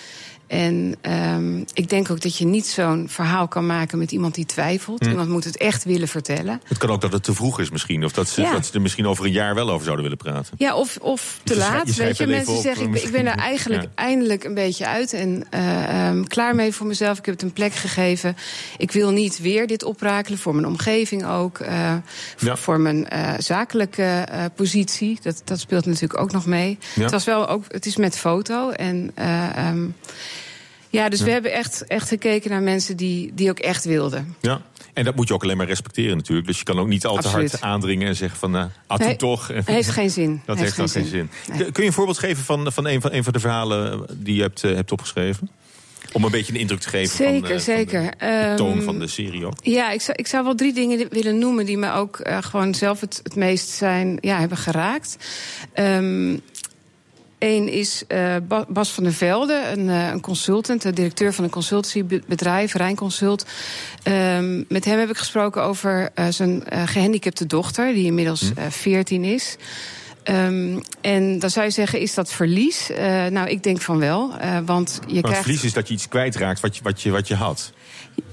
En ehm, ik denk ook dat je niet zo'n verhaal kan maken met iemand die twijfelt. Hm. Iemand moet het echt willen vertellen. Het kan ook dat het te vroeg is misschien. Of dat ze, Ja. dat ze er misschien over een jaar wel over zouden willen praten. Ja, of, of te Je schrij- laat. je weet je, mensen op, zeggen, ik, ben- ik ben er eigenlijk Ja. eindelijk een beetje uit en eh, ehm, klaar mee voor mezelf. Ik heb het een plek gegeven. Ik wil niet weer dit oprakelen voor mijn omgeving ook. eh, voor, Ja. voor mijn eh, zakelijke positie. Dat, dat speelt natuurlijk ook nog mee. Het was wel ook, het is met foto en. eh, ehm, ja, dus Ja. we hebben echt, echt gekeken naar mensen die, die ook echt wilden. Ja. En dat moet je ook alleen maar respecteren natuurlijk. Dus je kan ook niet al te Absoluut. hard aandringen en zeggen van... ah, doe Nee, toch. heeft geen zin. Dat Heeft dan geen zin. Nee. Kun je een voorbeeld geven van, van, een, van een van de verhalen die je hebt, eh, hebt opgeschreven? Om een beetje een indruk te geven van, Zeker, eh, van zeker. de toon Ehm, van de serie ook. Ja, ik zou, ik zou wel drie dingen willen noemen die me ook eh, gewoon zelf het, het meest zijn, ja, hebben geraakt. Eén is eh, Ba- Bas van der Velde, een, eh, een consultant, de directeur van een consultancybedrijf, Rijnconsult. Ehm, met hem heb ik gesproken over eh, zijn eh, gehandicapte dochter, die inmiddels Hm. eh 14 is. Ehm, en dan zou je zeggen, is dat verlies? Nou, ik denk van wel. want je Maar krijgt. verlies is dat je iets kwijtraakt wat je, wat je, wat je had.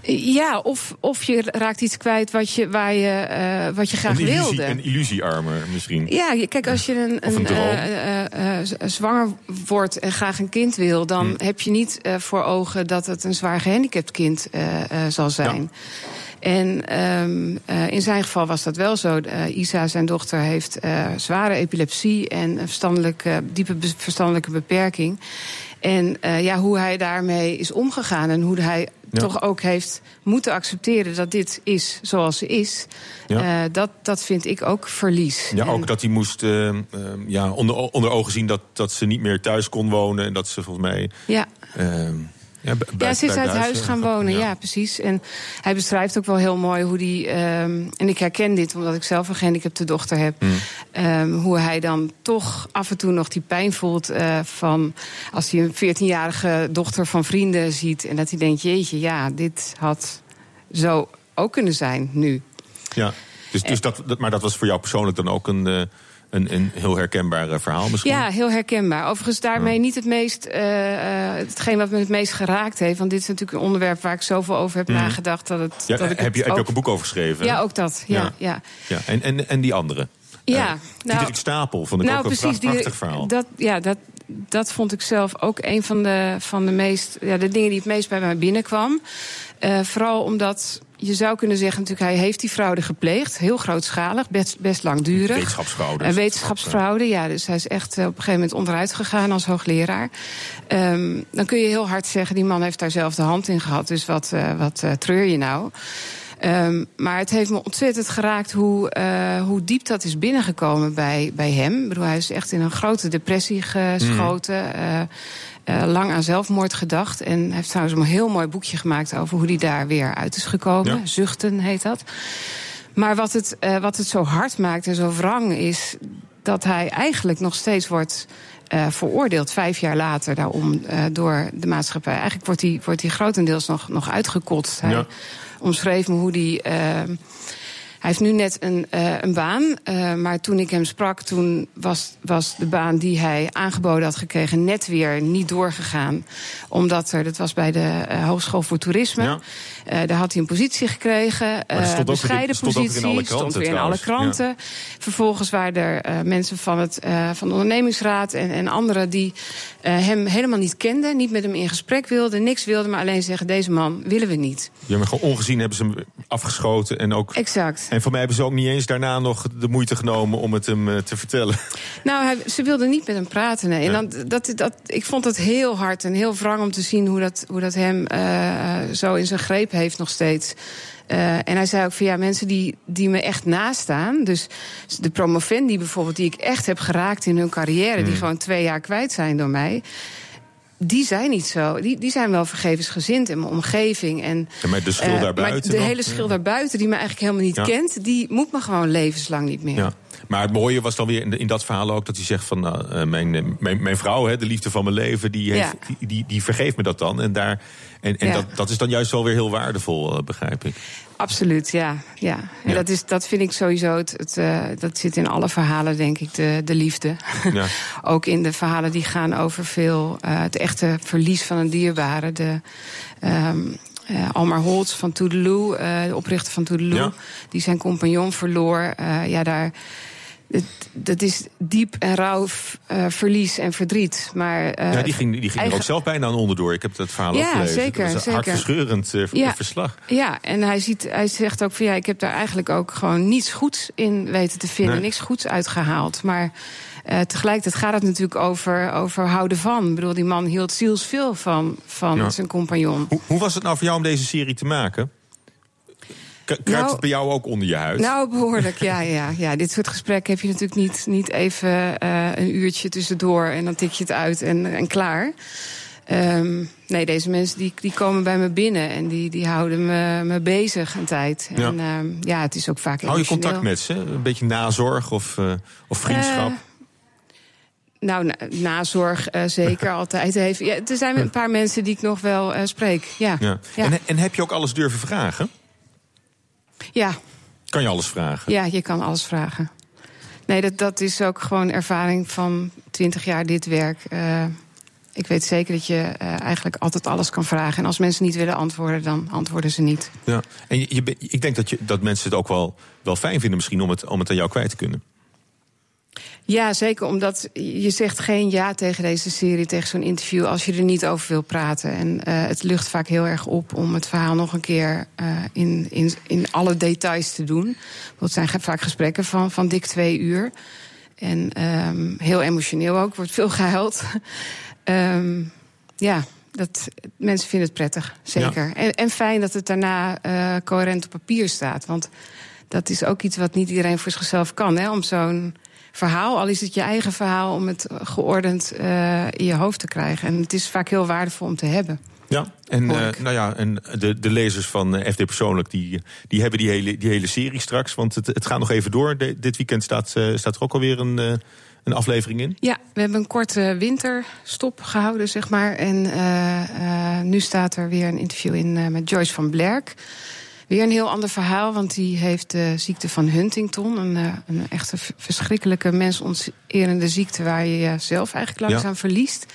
Ja, of, of je raakt iets kwijt wat je, waar je, eh, wat je graag een, illusie, wilde. een illusiearmer misschien. Ja, kijk, als je een, een eh, eh, zwanger wordt en graag een kind wil, dan Hmm. heb je niet voor ogen dat het een zwaar gehandicapt kind zal zijn. En ehm, eh, in zijn geval was dat wel zo. Isa, zijn dochter, heeft zware epilepsie en een verstandelijke, diepe verstandelijke beperking. En eh, ja, hoe hij daarmee is omgegaan en hoe hij Ja. toch ook heeft moeten accepteren dat dit is zoals ze is. Ja. eh, dat, dat vind ik ook verlies. Ja, En- ook dat hij moest eh, ja, onder, onder ogen zien dat, dat ze niet meer thuis kon wonen. En dat ze volgens mij. Ja. Eh, ja, ze is uit huis eh, gaan wonen, ja. precies. En hij beschrijft ook wel heel mooi hoe die... ehm, en ik herken dit omdat ik zelf een gehandicapte dochter heb... Ehm, hoe hij dan toch af en toe nog die pijn voelt eh, van... als hij een 14-jarige dochter van vrienden ziet... en dat hij denkt, jeetje, ja, dit had zo ook kunnen zijn nu. Ja, dus, dus dat, dat, maar dat was voor jou persoonlijk dan ook een, eh, een, een heel herkenbaar eh, verhaal misschien? Ja, heel herkenbaar. Overigens daarmee niet het meest, eh, eh, hetgeen wat me het meest geraakt heeft. Want dit is natuurlijk een onderwerp waar ik zoveel over heb Mhm. nagedacht. Dat het, Ja, dat ik heb, het je, heb je ook een boek over geschreven? Ja, ook dat. Ja, ja. ja. En, en, en die andere? Ja, Diederik Stapel vond ik nou, ook een precies, pracht- prachtig die- verhaal. Dat, ja, dat, dat vond ik zelf ook een van de, van de meest. Ja, de dingen die het meest bij mij binnenkwam. Vooral omdat je zou kunnen zeggen, natuurlijk, hij heeft die fraude gepleegd. Heel grootschalig, best, best langdurig. Wetenschapsfraude. Eh, wetenschapsfraude, ja. Dus hij is echt eh, op een gegeven moment onderuit gegaan als hoogleraar. Ehm, dan kun je heel hard zeggen, die man heeft daar zelf de hand in gehad. Dus wat, eh, wat eh, treur je nou? Ehm, maar het heeft me ontzettend geraakt hoe, hoe diep dat is binnengekomen bij, bij hem. Ik bedoel, hij is echt in een grote depressie geschoten. eh, eh, lang aan zelfmoord gedacht. En heeft trouwens een heel mooi boekje gemaakt over hoe hij daar weer uit is gekomen. Ja. Zuchten heet dat. Maar wat het, eh, wat het zo hard maakt en zo wrang is dat hij eigenlijk nog steeds wordt eh, veroordeeld, vijf jaar later, daarom door de maatschappij. Eigenlijk wordt hij, wordt hij grotendeels nog, nog uitgekotst. Hij Ja. omschreef me hoe hij heeft nu net een, eh, een baan, eh, maar toen ik hem sprak, toen was, was de baan die hij aangeboden had gekregen net weer niet doorgegaan. Omdat er, dat was bij de eh, Hogeschool voor Toerisme, Ja. daar had hij een positie gekregen. Maar dat eh, stond ook in- bescheiden stond weer in positie, alle stond kranten weer in alle trouwens. kranten. Vervolgens waren er mensen van, het, van de ondernemingsraad en, en anderen die hem helemaal niet kenden, niet met hem in gesprek wilden, niks wilden, maar alleen zeggen: deze man willen we niet. Ja, maar gewoon ongezien hebben ze hem afgeschoten. En, ook, Exact. En voor mij hebben ze ook niet eens daarna nog de moeite genomen om het hem eh, te vertellen. Nou, hij, ze wilden niet met hem praten. Nee. En dan, dat, dat, ik vond het heel hard en heel wrang om te zien hoe dat, hoe dat hem eh, zo in zijn greep heeft nog steeds. Eh, en hij zei ook van ja, mensen die, die me echt nastaan. Dus de promovendi bijvoorbeeld, die ik echt heb geraakt in hun carrière, die Hmm. gewoon twee jaar kwijt zijn door mij. Die zijn niet zo. Die, die zijn wel vergevensgezind in mijn omgeving. En, Ja, maar de schil eh, daarbuiten Maar de dan? hele schil daarbuiten, die me eigenlijk helemaal niet Ja. kent, die moet me gewoon levenslang niet meer. Ja. Maar het mooie was dan weer in, in dat verhaal ook dat hij zegt van eh, mijn, eh, mijn, mijn vrouw, hè, de liefde van mijn leven, die, heeft, Ja. die, die, die vergeeft me dat dan. En, daar, en, en Ja. dat, dat is dan juist wel weer heel waardevol, eh, begrijp ik. Absoluut, ja. ja. En Ja. Dat, is, dat vind ik sowieso, het, het, eh, dat zit in alle verhalen, denk ik, de, de liefde. Ja. Ook in de verhalen die gaan over veel, eh, het echte verlies van een dierbare. De, ehm, eh, Almar Holtz van Toedeloe, de oprichter van Toedeloe, die zijn compagnon verloor. Ja, daar, dat is diep en rauw eh, verlies en verdriet. Maar, eh, ja, die ging, die ging er ook zelf bijna aan onderdoor. Ik heb dat verhaal Ja, ook gelezen. zeker, dat was een zeker. hartverscheurend eh, Ja. verslag. Ja, en hij, ziet, hij zegt ook van ja, ik heb daar eigenlijk ook gewoon niets goeds in weten te vinden, Nee. niks goeds uitgehaald. Maar tegelijkertijd gaat het natuurlijk over, over houden van. Ik bedoel, die man hield zielsveel van, van Ja. zijn compagnon. Hoe, hoe was het nou voor jou om deze serie te maken? Kruipt Nou- het bij jou ook onder je huid? Nou, behoorlijk, ja, ja, ja. Dit soort gesprekken heb je natuurlijk niet, niet even eh, een uurtje tussendoor en dan tik je het uit en, en klaar. Ehm, nee, deze mensen die, die komen bij me binnen en die, die houden me, me bezig een tijd. Ja. En ehm, ja, het is ook vaak Hou je contact met ze? Een beetje nazorg of, eh, of vriendschap? Eh, nou, na- nazorg zeker altijd even. Ja, er zijn een paar mensen die ik nog wel spreek. Ja. ja. Ja. En, en heb je ook alles durven vragen? Ja, Kan je alles vragen? ja, je kan alles vragen. Nee, dat, dat is ook gewoon ervaring van 20 jaar dit werk. Eh, ik weet zeker dat je eh, eigenlijk altijd alles kan vragen. En als mensen niet willen antwoorden, dan antwoorden ze niet. Ja. En je, je, ik denk dat, je, dat mensen het ook wel, wel fijn vinden misschien om het, om het aan jou kwijt te kunnen. Ja, zeker omdat je zegt geen ja tegen deze serie, tegen zo'n interview, als je er niet over wil praten. En eh, het lucht vaak heel erg op om het verhaal nog een keer eh, in, in, in alle details te doen. Het zijn vaak gesprekken van, van dik twee uur. En ehm, heel emotioneel ook, wordt veel gehuild. Ehm, ja, dat, mensen vinden het prettig, zeker. En, en fijn dat het daarna eh, coherent op papier staat. Want dat is ook iets wat niet iedereen voor zichzelf kan. Hè? Om zo'n verhaal, al is het je eigen verhaal, om het geordend eh, in je hoofd te krijgen. En het is vaak heel waardevol om te hebben. Ja, en, eh, nou ja, en de, de lezers van eh, FD Persoonlijk die, die hebben die hele, die hele serie straks. Want het, het gaat nog even door. De- dit weekend staat, eh, staat er ook alweer een, eh, een aflevering in. Ja, we hebben een korte winterstop gehouden, zeg maar. En eh, eh, nu staat er weer een interview in eh, met Joyce van Blerk. Weer een heel ander verhaal, want die heeft de ziekte van Huntington. Een, eh, een echte verschrikkelijke mensonterende ziekte waar je jezelf eigenlijk Ja. langzaam verliest.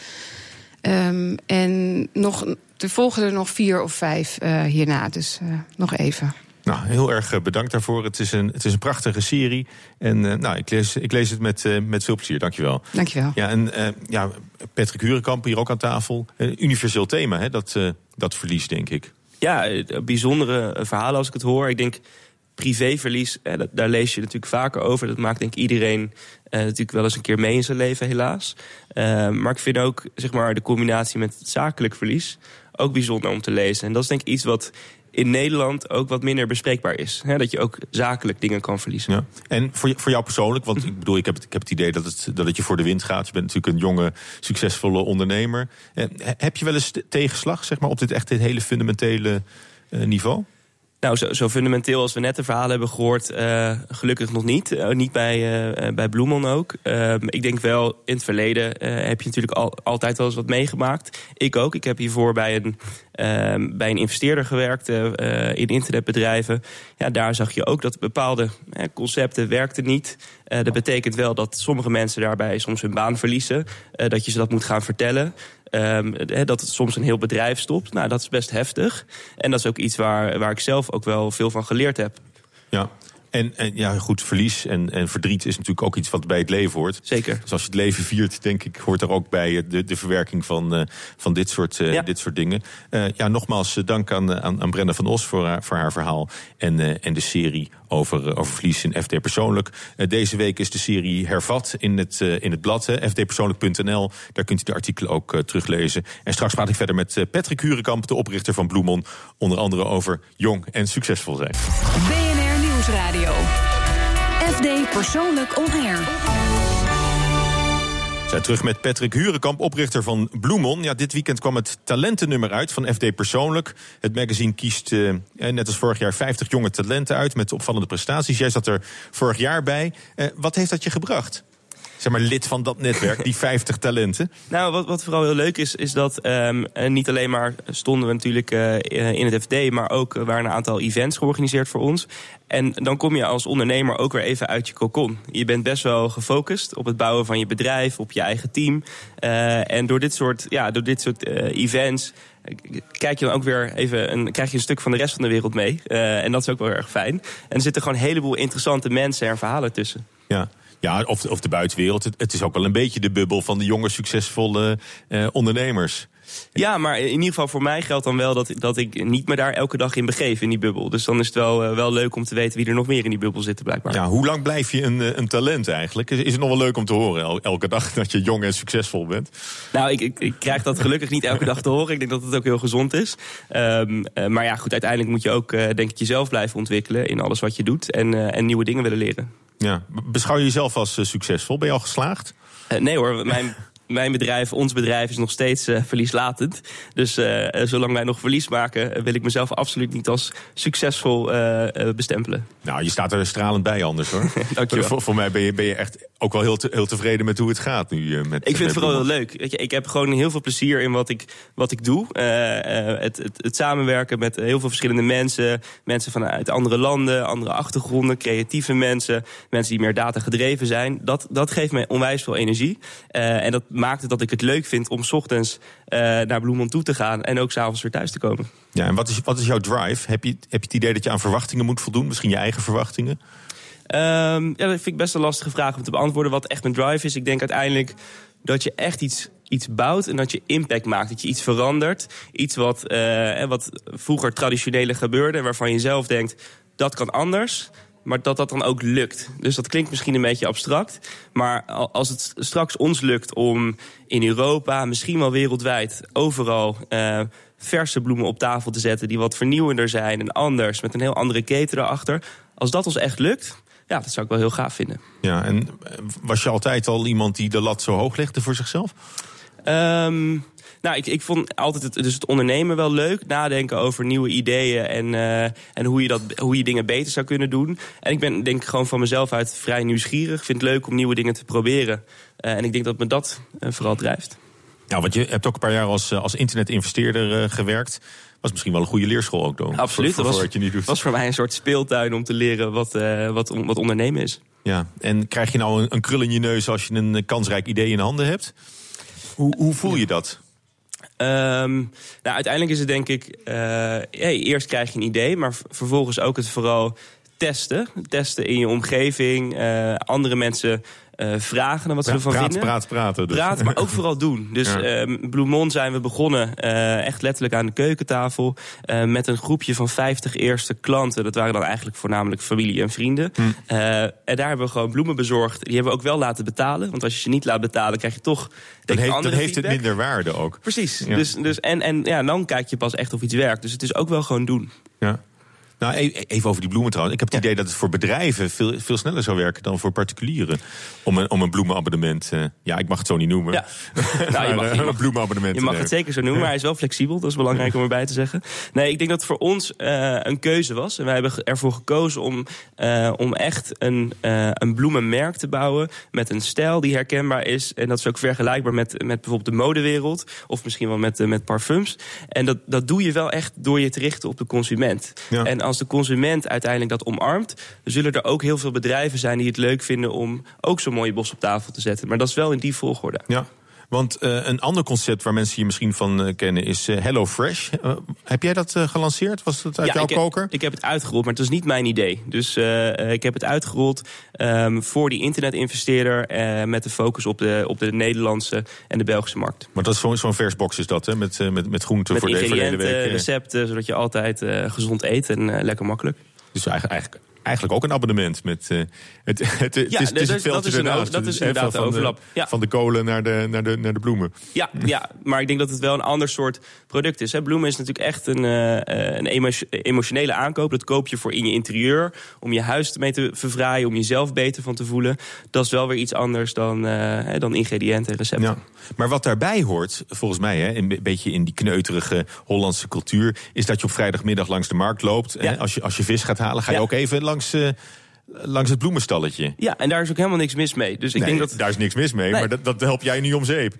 Ehm, en nog, er volgen er nog vier of vijf eh, hierna, dus eh, nog even. Nou, heel erg bedankt daarvoor. Het is een, het is een prachtige serie. En nou, ik, lees, ik lees het met, eh, met veel plezier. Dankjewel. Dankjewel. Ja, en eh, ja, Patrick Hurenkamp hier ook aan tafel. Een universeel thema, hè, dat, dat verlies, denk ik. Ja, eh, bijzondere eh, verhalen als ik het hoor. Ik denk privéverlies, daar lees je natuurlijk vaker over. Dat maakt denk ik iedereen eh, natuurlijk wel eens een keer mee in zijn leven, helaas. Maar ik vind ook zeg maar, de combinatie met zakelijk verlies ook bijzonder om te lezen. En dat is denk ik iets wat in Nederland ook wat minder bespreekbaar is. Hè, dat je ook zakelijk dingen kan verliezen. Ja. En voor, voor jou persoonlijk, want ik bedoel, ik heb het, ik heb het idee dat het, dat je voor de wind gaat. Je bent natuurlijk een jonge, succesvolle ondernemer. Heb je wel eens te- tegenslag, zeg maar, op dit echt dit hele fundamentele eh, niveau? Nou, zo, zo fundamenteel als we net de verhalen hebben gehoord, eh, gelukkig nog niet. Eh, niet bij, eh, bij Bloemon ook. Ehm, ik denk wel, in het verleden heb je natuurlijk al, altijd wel eens wat meegemaakt. Ik ook. Ik heb hiervoor bij een, ehm, bij een investeerder gewerkt in internetbedrijven. Ja, daar zag je ook dat bepaalde concepten werkten niet. Dat betekent wel dat sommige mensen daarbij soms hun baan verliezen. Dat je ze dat moet gaan vertellen. Ehm, dat het soms een heel bedrijf stopt. Nou, dat is best heftig. En dat is ook iets waar, waar ik zelf ook wel veel van geleerd heb. Ja. En, en ja, goed, verlies en, en verdriet is natuurlijk ook iets wat bij het leven hoort. Zeker. Dus als je het leven viert, denk ik, hoort er ook bij eh, de, de verwerking van, eh, van dit, soort, eh, Ja. dit soort dingen. Eh, ja, nogmaals dank aan, aan, aan Brenda van Os voor haar, voor haar verhaal. En, eh, en de serie over, over verlies in FD Persoonlijk. Deze week is de serie hervat in het, in het blad, fdpersoonlijk.nl. Daar kunt u de artikelen ook teruglezen. En straks praat ik verder met Patrick Hurenkamp, de oprichter van Bloemon. Onder andere over jong en succesvol zijn. Nieuwsradio. FD Persoonlijk On Air. Zijn terug met Patrick Hurenkamp, oprichter van Bloemon. Ja, dit weekend kwam het talentennummer uit van FD Persoonlijk. Het magazine kiest, eh, eh, net als vorig jaar, 50 jonge talenten uit... met opvallende prestaties. Jij zat er vorig jaar bij. Eh, wat heeft dat je gebracht? Zeg maar, lid van dat netwerk, die 50 talenten? Nou, wat, wat vooral heel leuk is, is dat ehm, eh, niet alleen maar stonden we natuurlijk eh, in het FD, maar ook eh, waren een aantal events georganiseerd voor ons. En dan kom je als ondernemer ook weer even uit je cocon. Je bent best wel gefocust op het bouwen van je bedrijf, op je eigen team. Eh, en door dit soort, ja, door dit soort events kijk je dan ook weer even een, krijg je een stuk van de rest van de wereld mee. En dat is ook wel erg fijn. En er zitten gewoon een heleboel interessante mensen en verhalen tussen. Ja. Ja, of, of de buitenwereld. Het, het is ook wel een beetje de bubbel van de jonge, succesvolle eh, ondernemers. Ja, maar in ieder geval voor mij geldt dan wel dat, dat ik niet me daar elke dag in begeef in die bubbel. Dus dan is het wel, eh, wel leuk om te weten wie er nog meer in die bubbel zitten blijkbaar. Ja, hoe lang blijf je een, eh, een talent eigenlijk? Is is het nog wel leuk om te horen el- elke dag dat je jong en succesvol bent? Nou, ik, ik, ik krijg dat gelukkig niet elke dag te horen. Ik denk dat het ook heel gezond is. Ehm, eh, maar ja, goed, uiteindelijk moet je ook, denk ik, jezelf blijven ontwikkelen in alles wat je doet. En, en nieuwe dingen willen leren. Ja. Beschouw je jezelf als eh, succesvol? Ben je al geslaagd? Eh, nee hoor, mijn, mijn bedrijf, ons bedrijf is nog steeds eh, verlieslatend. Dus eh, eh, zolang wij nog verlies maken, wil ik mezelf absoluut niet als succesvol bestempelen. Nou, je staat er stralend bij anders hoor. Dankjewel. Voor, voor mij ben je, ben je echt ook wel heel, te- heel tevreden met hoe het gaat nu. met, Ik vind het vooral heel leuk. Weet je, ik heb gewoon heel veel plezier in wat ik, wat ik doe. Het, het, het samenwerken met heel veel verschillende mensen. Mensen vanuit andere landen, andere achtergronden, creatieve mensen. Mensen die meer data gedreven zijn. Dat, dat geeft me onwijs veel energie. En dat maakt het dat ik het leuk vind om 's ochtends eh, naar Bloemond toe te gaan. En ook s'avonds weer thuis te komen. Ja, en wat is, wat is jouw drive? Heb je, heb je het idee dat je aan verwachtingen moet voldoen? Misschien je eigen verwachtingen? Ehm, ja, dat vind ik best een lastige vraag om te beantwoorden. Wat echt mijn drive is. Ik denk uiteindelijk dat je echt iets, iets bouwt en dat je impact maakt. Dat je iets verandert. Iets wat, eh, wat vroeger traditionele gebeurde. Waarvan je zelf denkt, dat kan anders. Maar dat dat dan ook lukt. Dus dat klinkt misschien een beetje abstract. Maar al- als het straks ons lukt om in Europa, misschien wel wereldwijd, overal eh, verse bloemen op tafel te zetten. die wat vernieuwender zijn en anders. met een heel andere keten erachter. Als dat ons echt lukt, ja, dat zou ik wel heel gaaf vinden. Ja, en eh, was je altijd al iemand die de lat zo hoog legde voor zichzelf? Ehm, nou, ik, ik vond altijd het, dus het ondernemen wel leuk. Nadenken over nieuwe ideeën en, eh, en hoe, je dat, hoe je dingen beter zou kunnen doen. En ik ben denk ik gewoon van mezelf uit vrij nieuwsgierig. Ik vind het leuk om nieuwe dingen te proberen. Eh, en ik denk dat me dat eh, vooral drijft. Ja, want je hebt ook een paar jaar als, als internetinvesteerder gewerkt. Was misschien wel een goede leerschool ook, dan. Absoluut. Voor, voor, dat was, voor wat je nu doet. was voor mij een soort speeltuin om te leren wat, wat, wat ondernemen is. Ja, en krijg je nou een, een krul in je neus als je een kansrijk idee in handen hebt? Hoe, hoe voel je dat? Ehm, nou, uiteindelijk is het denk ik... eh, eerst krijg je een idee, maar vervolgens ook het vooral testen. Testen in je omgeving, eh, andere mensen eh, vragen naar wat ze ervan praten, vinden. praten, praten. Dus. Maar ook vooral doen. Dus Ja. ehm Blue Mon zijn we begonnen, eh, echt letterlijk aan de keukentafel... eh, met een groepje van 50 eerste klanten. Dat waren dan eigenlijk voornamelijk familie en vrienden. Hm. En daar hebben we gewoon bloemen bezorgd. Die hebben we ook wel laten betalen. Want als je ze niet laat betalen, krijg je toch dan heeft, andere dan heeft het minder waarde ook. Precies. Ja. Dus, dus, en en ja, dan kijk je pas echt of iets werkt. Dus het is ook wel gewoon doen. Ja. Nou, e- even over die bloemen trouwens. Ik heb het idee dat het voor bedrijven veel, veel sneller zou werken dan voor particulieren. Om een, om een bloemenabonnement. eh, ja, ik mag het zo niet noemen. Ja. Nou, je mag, Maar, je eh, mag- bloemenabonnement. Je mag eh, het zeker zo noemen, maar hij is wel flexibel. Dat is belangrijk om erbij te zeggen. Nee, ik denk dat het voor ons eh, een keuze was. En wij hebben ervoor gekozen om, eh, om echt een, eh, een bloemenmerk te bouwen... met een stijl die herkenbaar is. En dat is ook vergelijkbaar met, met bijvoorbeeld de modewereld... of misschien wel met, eh, met parfums. En dat, dat doe je wel echt door je te richten op de consument. Ja. En als de consument uiteindelijk dat omarmt... zullen er ook heel veel bedrijven zijn die het leuk vinden... om ook zo'n mooie bos op tafel te zetten. Maar dat is wel in die volgorde. Ja. Want eh, een ander concept waar mensen je misschien van eh, kennen is eh, Hello Fresh. Heb jij dat gelanceerd? Was dat uit jouw ik heb, koker? ik heb het uitgerold, maar het was niet mijn idee. Dus ik heb het uitgerold ehm, voor die internetinvesteerder... met de focus op de, op de Nederlandse en de Belgische markt. Maar dat is zo'n zo'n vers box is dat, hè? Met, met, met groenten Met voor, de, hele week. recepten, zodat je altijd gezond eet en lekker makkelijk. Dus eigenlijk, eigenlijk, eigenlijk ook een abonnement. Met, eh, het, het, het, Ja, is, het is het dat is een ernaast. dat is inderdaad van de overlap. Ja. Van de kolen naar de, naar de, naar de bloemen. Ja, ja, maar ik denk dat het wel een ander soort product is. Hè. Bloemen is natuurlijk echt een, eh, een emo- emotionele aankoop. Dat koop je voor in je interieur. Om je huis mee te verfraaien, om jezelf beter van te voelen. Dat is wel weer iets anders dan, hè, dan ingrediënten en recepten. Ja. Maar wat daarbij hoort, volgens mij, hè, een be- beetje in die kneuterige Hollandse cultuur, is dat je op vrijdagmiddag langs de markt loopt. Ja. Hè, als, je, als je vis gaat halen, ga je ook even langs, eh, langs het bloemenstalletje. Ja, en daar is ook helemaal niks mis mee. Dus ik Nee, denk dat... Daar is niks mis mee, Nee. maar dat, dat help jij niet om zeep.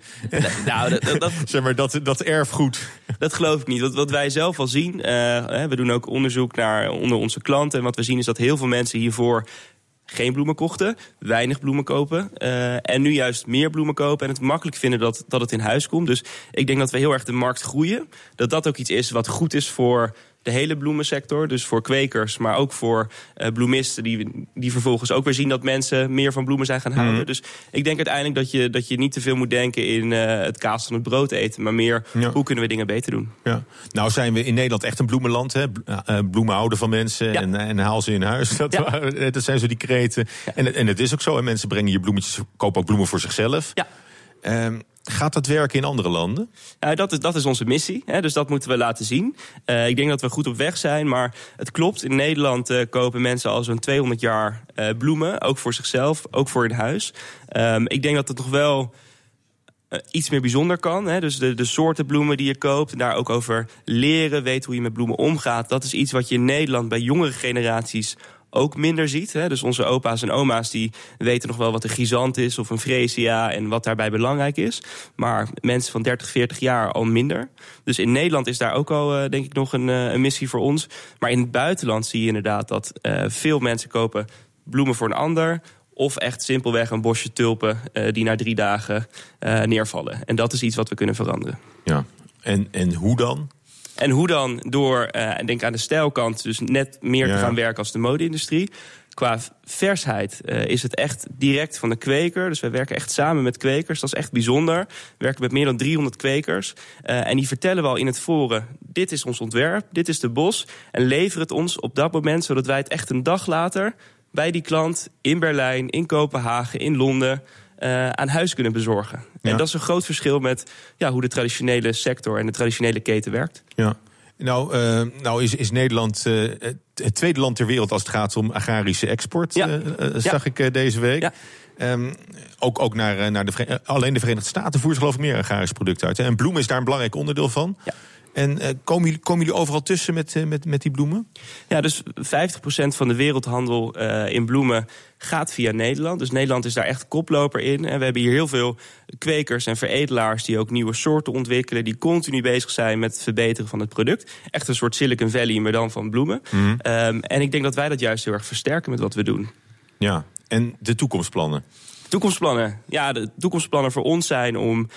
nou, dat, dat, zeg maar, dat, dat erfgoed. Dat geloof ik niet. Wat, wat wij zelf al zien, eh, we doen ook onderzoek naar onder onze klanten. En wat we zien is dat heel veel mensen hiervoor geen bloemen kochten, weinig bloemen kopen. eh, en nu juist meer bloemen kopen en het makkelijk vinden dat, dat het in huis komt. Dus ik denk dat we heel erg de markt groeien. Dat dat ook iets is wat goed is voor de hele bloemensector. Dus voor kwekers, maar ook voor eh, bloemisten... Die, die vervolgens ook weer zien dat mensen meer van bloemen zijn gaan houden. Mhm. Dus ik denk uiteindelijk dat je, dat je niet te veel moet denken... in eh, het kaas van het brood eten, maar meer hoe kunnen we dingen beter doen. Ja. Nou zijn we in Nederland echt een bloemenland. Hè? Eh, bloemen houden van mensen en, en haal ze in huis. Dat, dat zijn zo die kreten. En, het- en het is ook zo. En mensen brengen hier bloemetjes, kopen ook bloemen voor zichzelf. Ehm, gaat dat werken in andere landen? Nou, dat, is, dat is onze missie, hè, dus dat moeten we laten zien. Eh, ik denk dat we goed op weg zijn, maar het klopt. In Nederland eh, kopen mensen al zo'n 200 jaar eh, bloemen, ook voor zichzelf, ook voor in huis. Ehm, ik denk dat het nog wel eh, iets meer bijzonder kan. Hè? Dus de, de soorten bloemen die je koopt, en daar ook over leren, weten hoe je met bloemen omgaat. Dat is iets wat je in Nederland bij jongere generaties ook minder ziet. Hè? Dus onze opa's en oma's die weten nog wel wat een grisant is of een freesia en wat daarbij belangrijk is. Maar mensen van 30, 40 jaar al minder. Dus in Nederland is daar ook al eh, denk ik nog een, eh, een missie voor ons. Maar in het buitenland zie je inderdaad dat eh, veel mensen kopen bloemen voor een ander. Of echt simpelweg een bosje tulpen die na drie dagen neervallen. En dat is iets wat we kunnen veranderen. Ja. En, en hoe dan? En hoe dan? Door, eh, en denk aan de stijlkant, dus net meer Ja. te gaan werken als de mode-industrie. Qua versheid eh, is het echt direct van de kweker. Dus wij werken echt samen met kwekers. Dat is echt bijzonder. We werken met meer dan 300 kwekers. Eh, en die vertellen we al in het forum... dit is ons ontwerp, dit is de bos. En leveren het ons op dat moment... zodat wij het echt een dag later bij die klant in Berlijn, in Kopenhagen, in Londen... eh, aan huis kunnen bezorgen. Ja. En dat is een groot verschil met ja, hoe de traditionele sector en de traditionele keten werkt. Ja. Nou, eh, nou is, is Nederland eh, het- tweede land ter wereld als het gaat om agrarische export. Ja. zag ik deze week. Ehm, ook ook naar, naar de, alleen de Verenigde Staten voeren ze geloof ik meer agrarische producten uit. Hè? En bloemen is daar een belangrijk onderdeel van. En eh, komen, jullie, komen jullie overal tussen met, eh, met, met die bloemen? Ja, dus 50% van de wereldhandel eh, in bloemen gaat via Nederland. Dus Nederland is daar echt koploper in. En we hebben hier heel veel kwekers en veredelaars die ook nieuwe soorten ontwikkelen, die continu bezig zijn met het verbeteren van het product. Echt een soort Silicon Valley, maar dan van bloemen. Ehm, en ik denk dat wij dat juist heel erg versterken met wat we doen. Ja. En de toekomstplannen? Toekomstplannen. Ja, de toekomstplannen voor ons zijn om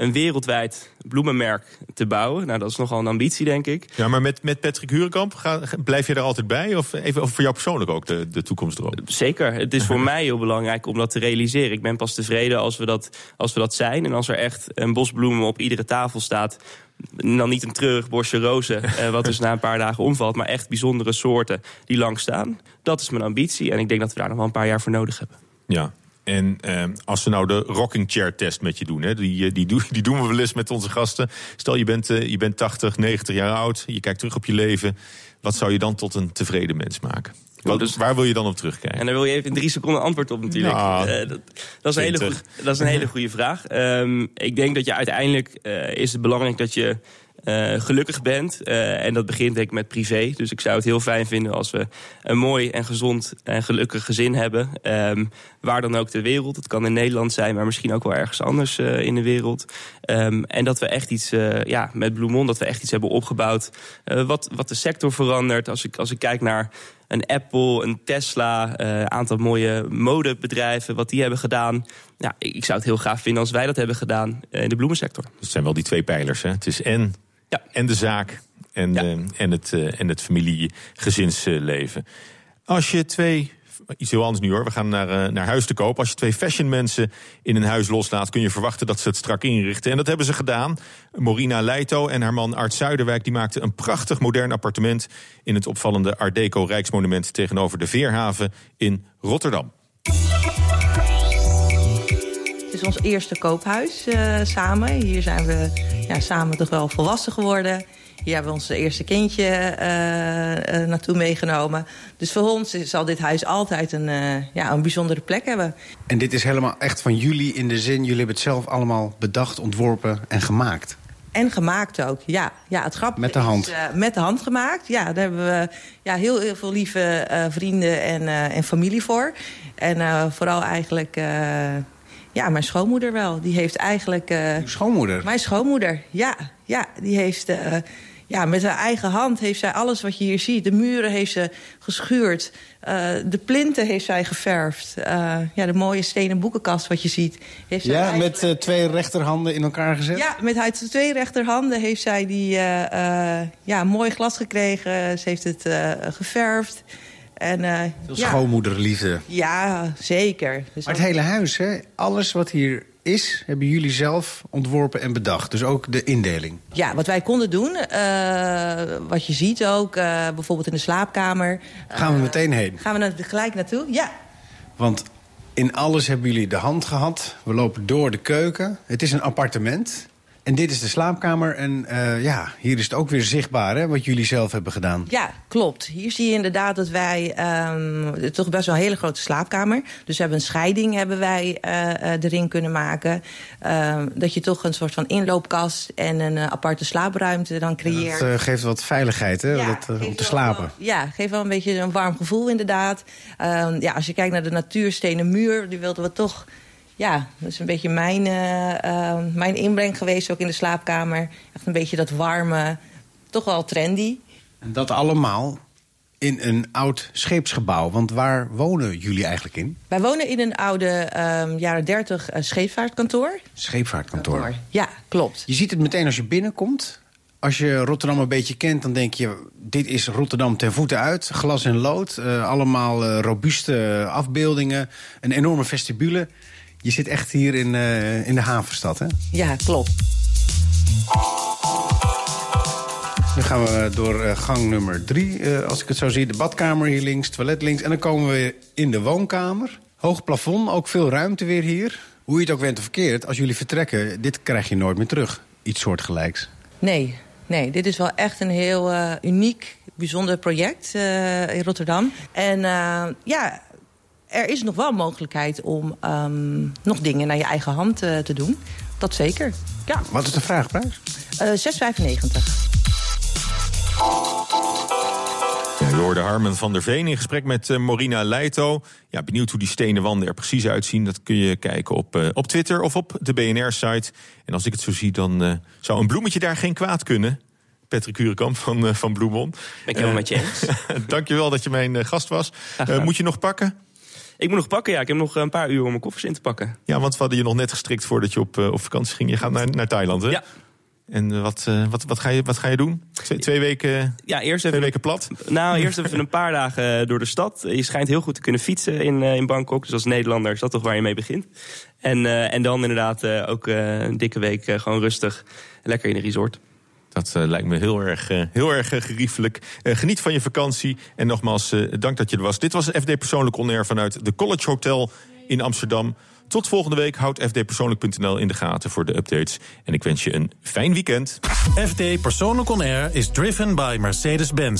een wereldwijd bloemenmerk te bouwen. Nou, dat is nogal een ambitie, denk ik. Ja, maar met, met Patrick Hurenkamp, ga, blijf je er altijd bij? Of even voor jou persoonlijk ook de, de toekomstdroom? Zeker. Het is voor mij heel belangrijk om dat te realiseren. Ik ben pas tevreden als we dat, als we dat zijn. En als er echt een bos bloemen op iedere tafel staat. Dan niet een treurig bosje rozen, eh, wat dus na een paar dagen omvalt. Maar echt bijzondere soorten die lang staan. Dat is mijn ambitie. En ik denk dat we daar nog wel een paar jaar voor nodig hebben. Ja. En eh, als we nou de rocking chair test met je doen, hè, die, eh, die, doen die doen we wel eens met onze gasten. Stel je bent, eh, je bent 80, 90 jaar oud, je kijkt terug op je leven. Wat zou je dan tot een tevreden mens maken? Wat, waar wil je dan op terugkijken? En daar wil je even in drie seconden antwoord op natuurlijk. Eh, dat, dat, is een hele 20. goe- dat is een hele goede vraag. Ehm, ik denk dat je uiteindelijk is het belangrijk dat je eh, gelukkig bent. Eh, en dat begint denk ik met privé. Dus ik zou het heel fijn vinden als we een mooi en gezond en gelukkig gezin hebben. Ehm, waar dan ook ter wereld. Het kan in Nederland zijn, maar misschien ook wel ergens anders eh, in de wereld. Ehm, en dat we echt iets, ja, met Bloemon, dat we echt iets hebben opgebouwd. wat, wat de sector verandert. Als ik, als ik kijk naar een Apple, een Tesla, een aantal mooie modebedrijven, wat die hebben gedaan. Ja, ik zou het heel graag vinden als wij dat hebben gedaan in de bloemensector. Het zijn wel die twee pijlers. Hè? Het is en, en de zaak en, eh, en het, eh, en het familie-gezinsleven. Als je twee, iets heel anders nu hoor, we gaan naar, eh, naar huis te koop. Als je twee fashionmensen in een huis loslaat, kun je verwachten dat ze het strak inrichten. En dat hebben ze gedaan. Morina Leito en haar man Art Zuiderwijk die maakten een prachtig modern appartement in het opvallende Art Deco Rijksmonument tegenover de Veerhaven in Rotterdam. Is ons eerste koophuis eh, samen. Hier zijn we ja, samen toch wel volwassen geworden. Hier hebben we ons eerste kindje eh, eh, naartoe meegenomen. Dus voor ons zal dit huis altijd een, ja, een bijzondere plek hebben. En dit is helemaal echt van jullie in de zin... jullie hebben het zelf allemaal bedacht, ontworpen en gemaakt. En gemaakt ook, ja. ja het grappige Met de hand? Is, met de hand gemaakt, ja. Daar hebben we ja, heel, heel veel lieve vrienden en, en familie voor. En vooral eigenlijk... ja, mijn schoonmoeder wel. Die heeft eigenlijk... eh, schoonmoeder? Mijn schoonmoeder, ja. Ja, die heeft... eh, ja, met haar eigen hand heeft zij alles wat je hier ziet. De muren heeft ze geschuurd. eh, de plinten heeft zij geverfd. ja, de mooie stenen boekenkast wat je ziet. Heeft zij Ja, eigenlijk- met twee rechterhanden in elkaar gezet? ja, met haar twee rechterhanden heeft zij die, ja, mooi glas gekregen. Ze heeft het geverfd. En, eh, Veel ja. schoonmoederliefde. Ja, zeker. Dus Maar het hele huis, hè? alles wat hier is, hebben jullie zelf ontworpen en bedacht. Dus ook de indeling. Ja, wat wij konden doen, eh, wat je ziet ook, eh, bijvoorbeeld in de slaapkamer. Gaan we meteen heen. Gaan we er gelijk naartoe? Ja. Want in alles hebben jullie de hand gehad. We lopen door de keuken. Het is een appartement. En dit is de slaapkamer. En eh, ja, hier is het ook weer zichtbaar, hè, wat jullie zelf hebben gedaan. Ja, klopt. Hier zie je inderdaad dat wij... ehm, toch best wel een hele grote slaapkamer. Dus we hebben een scheiding hebben wij eh, erin kunnen maken. Ehm, dat je toch een soort van inloopkast en een aparte slaapruimte dan creëert. Dat geeft wat veiligheid, hè, dat, om te slapen. Ja, geeft wel een beetje een warm gevoel inderdaad. Ehm, ja, als je kijkt naar de natuurstenen muur, die wilden we toch... Ja, dat is een beetje mijn, eh, ehm, mijn inbreng geweest ook in de slaapkamer. Echt een beetje dat warme, toch wel trendy. En dat allemaal in een oud scheepsgebouw. Want waar wonen jullie eigenlijk in? Wij wonen in een oude ehm, jaren 30 uh, scheepvaartkantoor. Scheepvaartkantoor. Ja, klopt. Je ziet het meteen als je binnenkomt. Als je Rotterdam een beetje kent, dan denk je... dit is Rotterdam ten voeten uit. Glas en lood, eh, allemaal eh, robuuste afbeeldingen. Een enorme vestibule. Je zit echt hier in, eh, in de havenstad, hè? Ja, klopt. Nu gaan we door gang nummer drie, als ik het zo zie. De badkamer hier links, toilet links. En dan komen we in de woonkamer. Hoog plafond, ook veel ruimte weer hier. Hoe je het ook went of verkeerd, als jullie vertrekken... dit krijg je nooit meer terug. Iets soortgelijks. Nee, nee, dit is wel echt een heel eh, uniek, bijzonder project eh, in Rotterdam. En eh, ja, er is nog wel mogelijkheid om ehm, nog dingen naar je eigen hand te doen. Dat zeker. Ja. Wat is de vraagprijs? Eh 6,95. Hoorde Harmen van der Veen in gesprek met eh, Morina Leito. Ja, benieuwd hoe die stenen wanden er precies uitzien. Dat kun je kijken op, eh, op Twitter of op de BNR-site. En als ik het zo zie, dan eh, zou een bloemetje daar geen kwaad kunnen. Patrick Kurenkamp van, eh, van Bloemon. Ben ik helemaal met je eens. Dankjewel dat je mijn gast was. moet je nog pakken? Ik moet nog pakken, ja. Ik heb nog een paar uur om mijn koffers in te pakken. Ja, want we hadden je nog net gestrikt voordat je op, op vakantie ging. Je gaat naar, naar Thailand, hè? Ja. En eh, wat, eh, wat, wat, ga je, wat ga je doen? Twee, twee weken, Ja, eerst twee even, weken plat? nou, eerst even een paar dagen door de stad. Je schijnt heel goed te kunnen fietsen in, eh, in Bangkok. Dus als Nederlander is dat toch waar je mee begint. En, eh, en dan inderdaad eh, ook eh, een dikke week eh, gewoon rustig. Lekker in een resort. Dat eh, lijkt me heel erg, eh, heel erg eh, geriefelijk. Eh, geniet van je vakantie. En nogmaals, eh, dank dat je er was. Dit was FD Persoonlijk On Air vanuit de College Hotel in Amsterdam. Tot volgende week. Houd fdpersoonlijk.nl in de gaten voor de updates. En ik wens je een fijn weekend. FD Persoonlijk On Air is driven by Mercedes-Benz.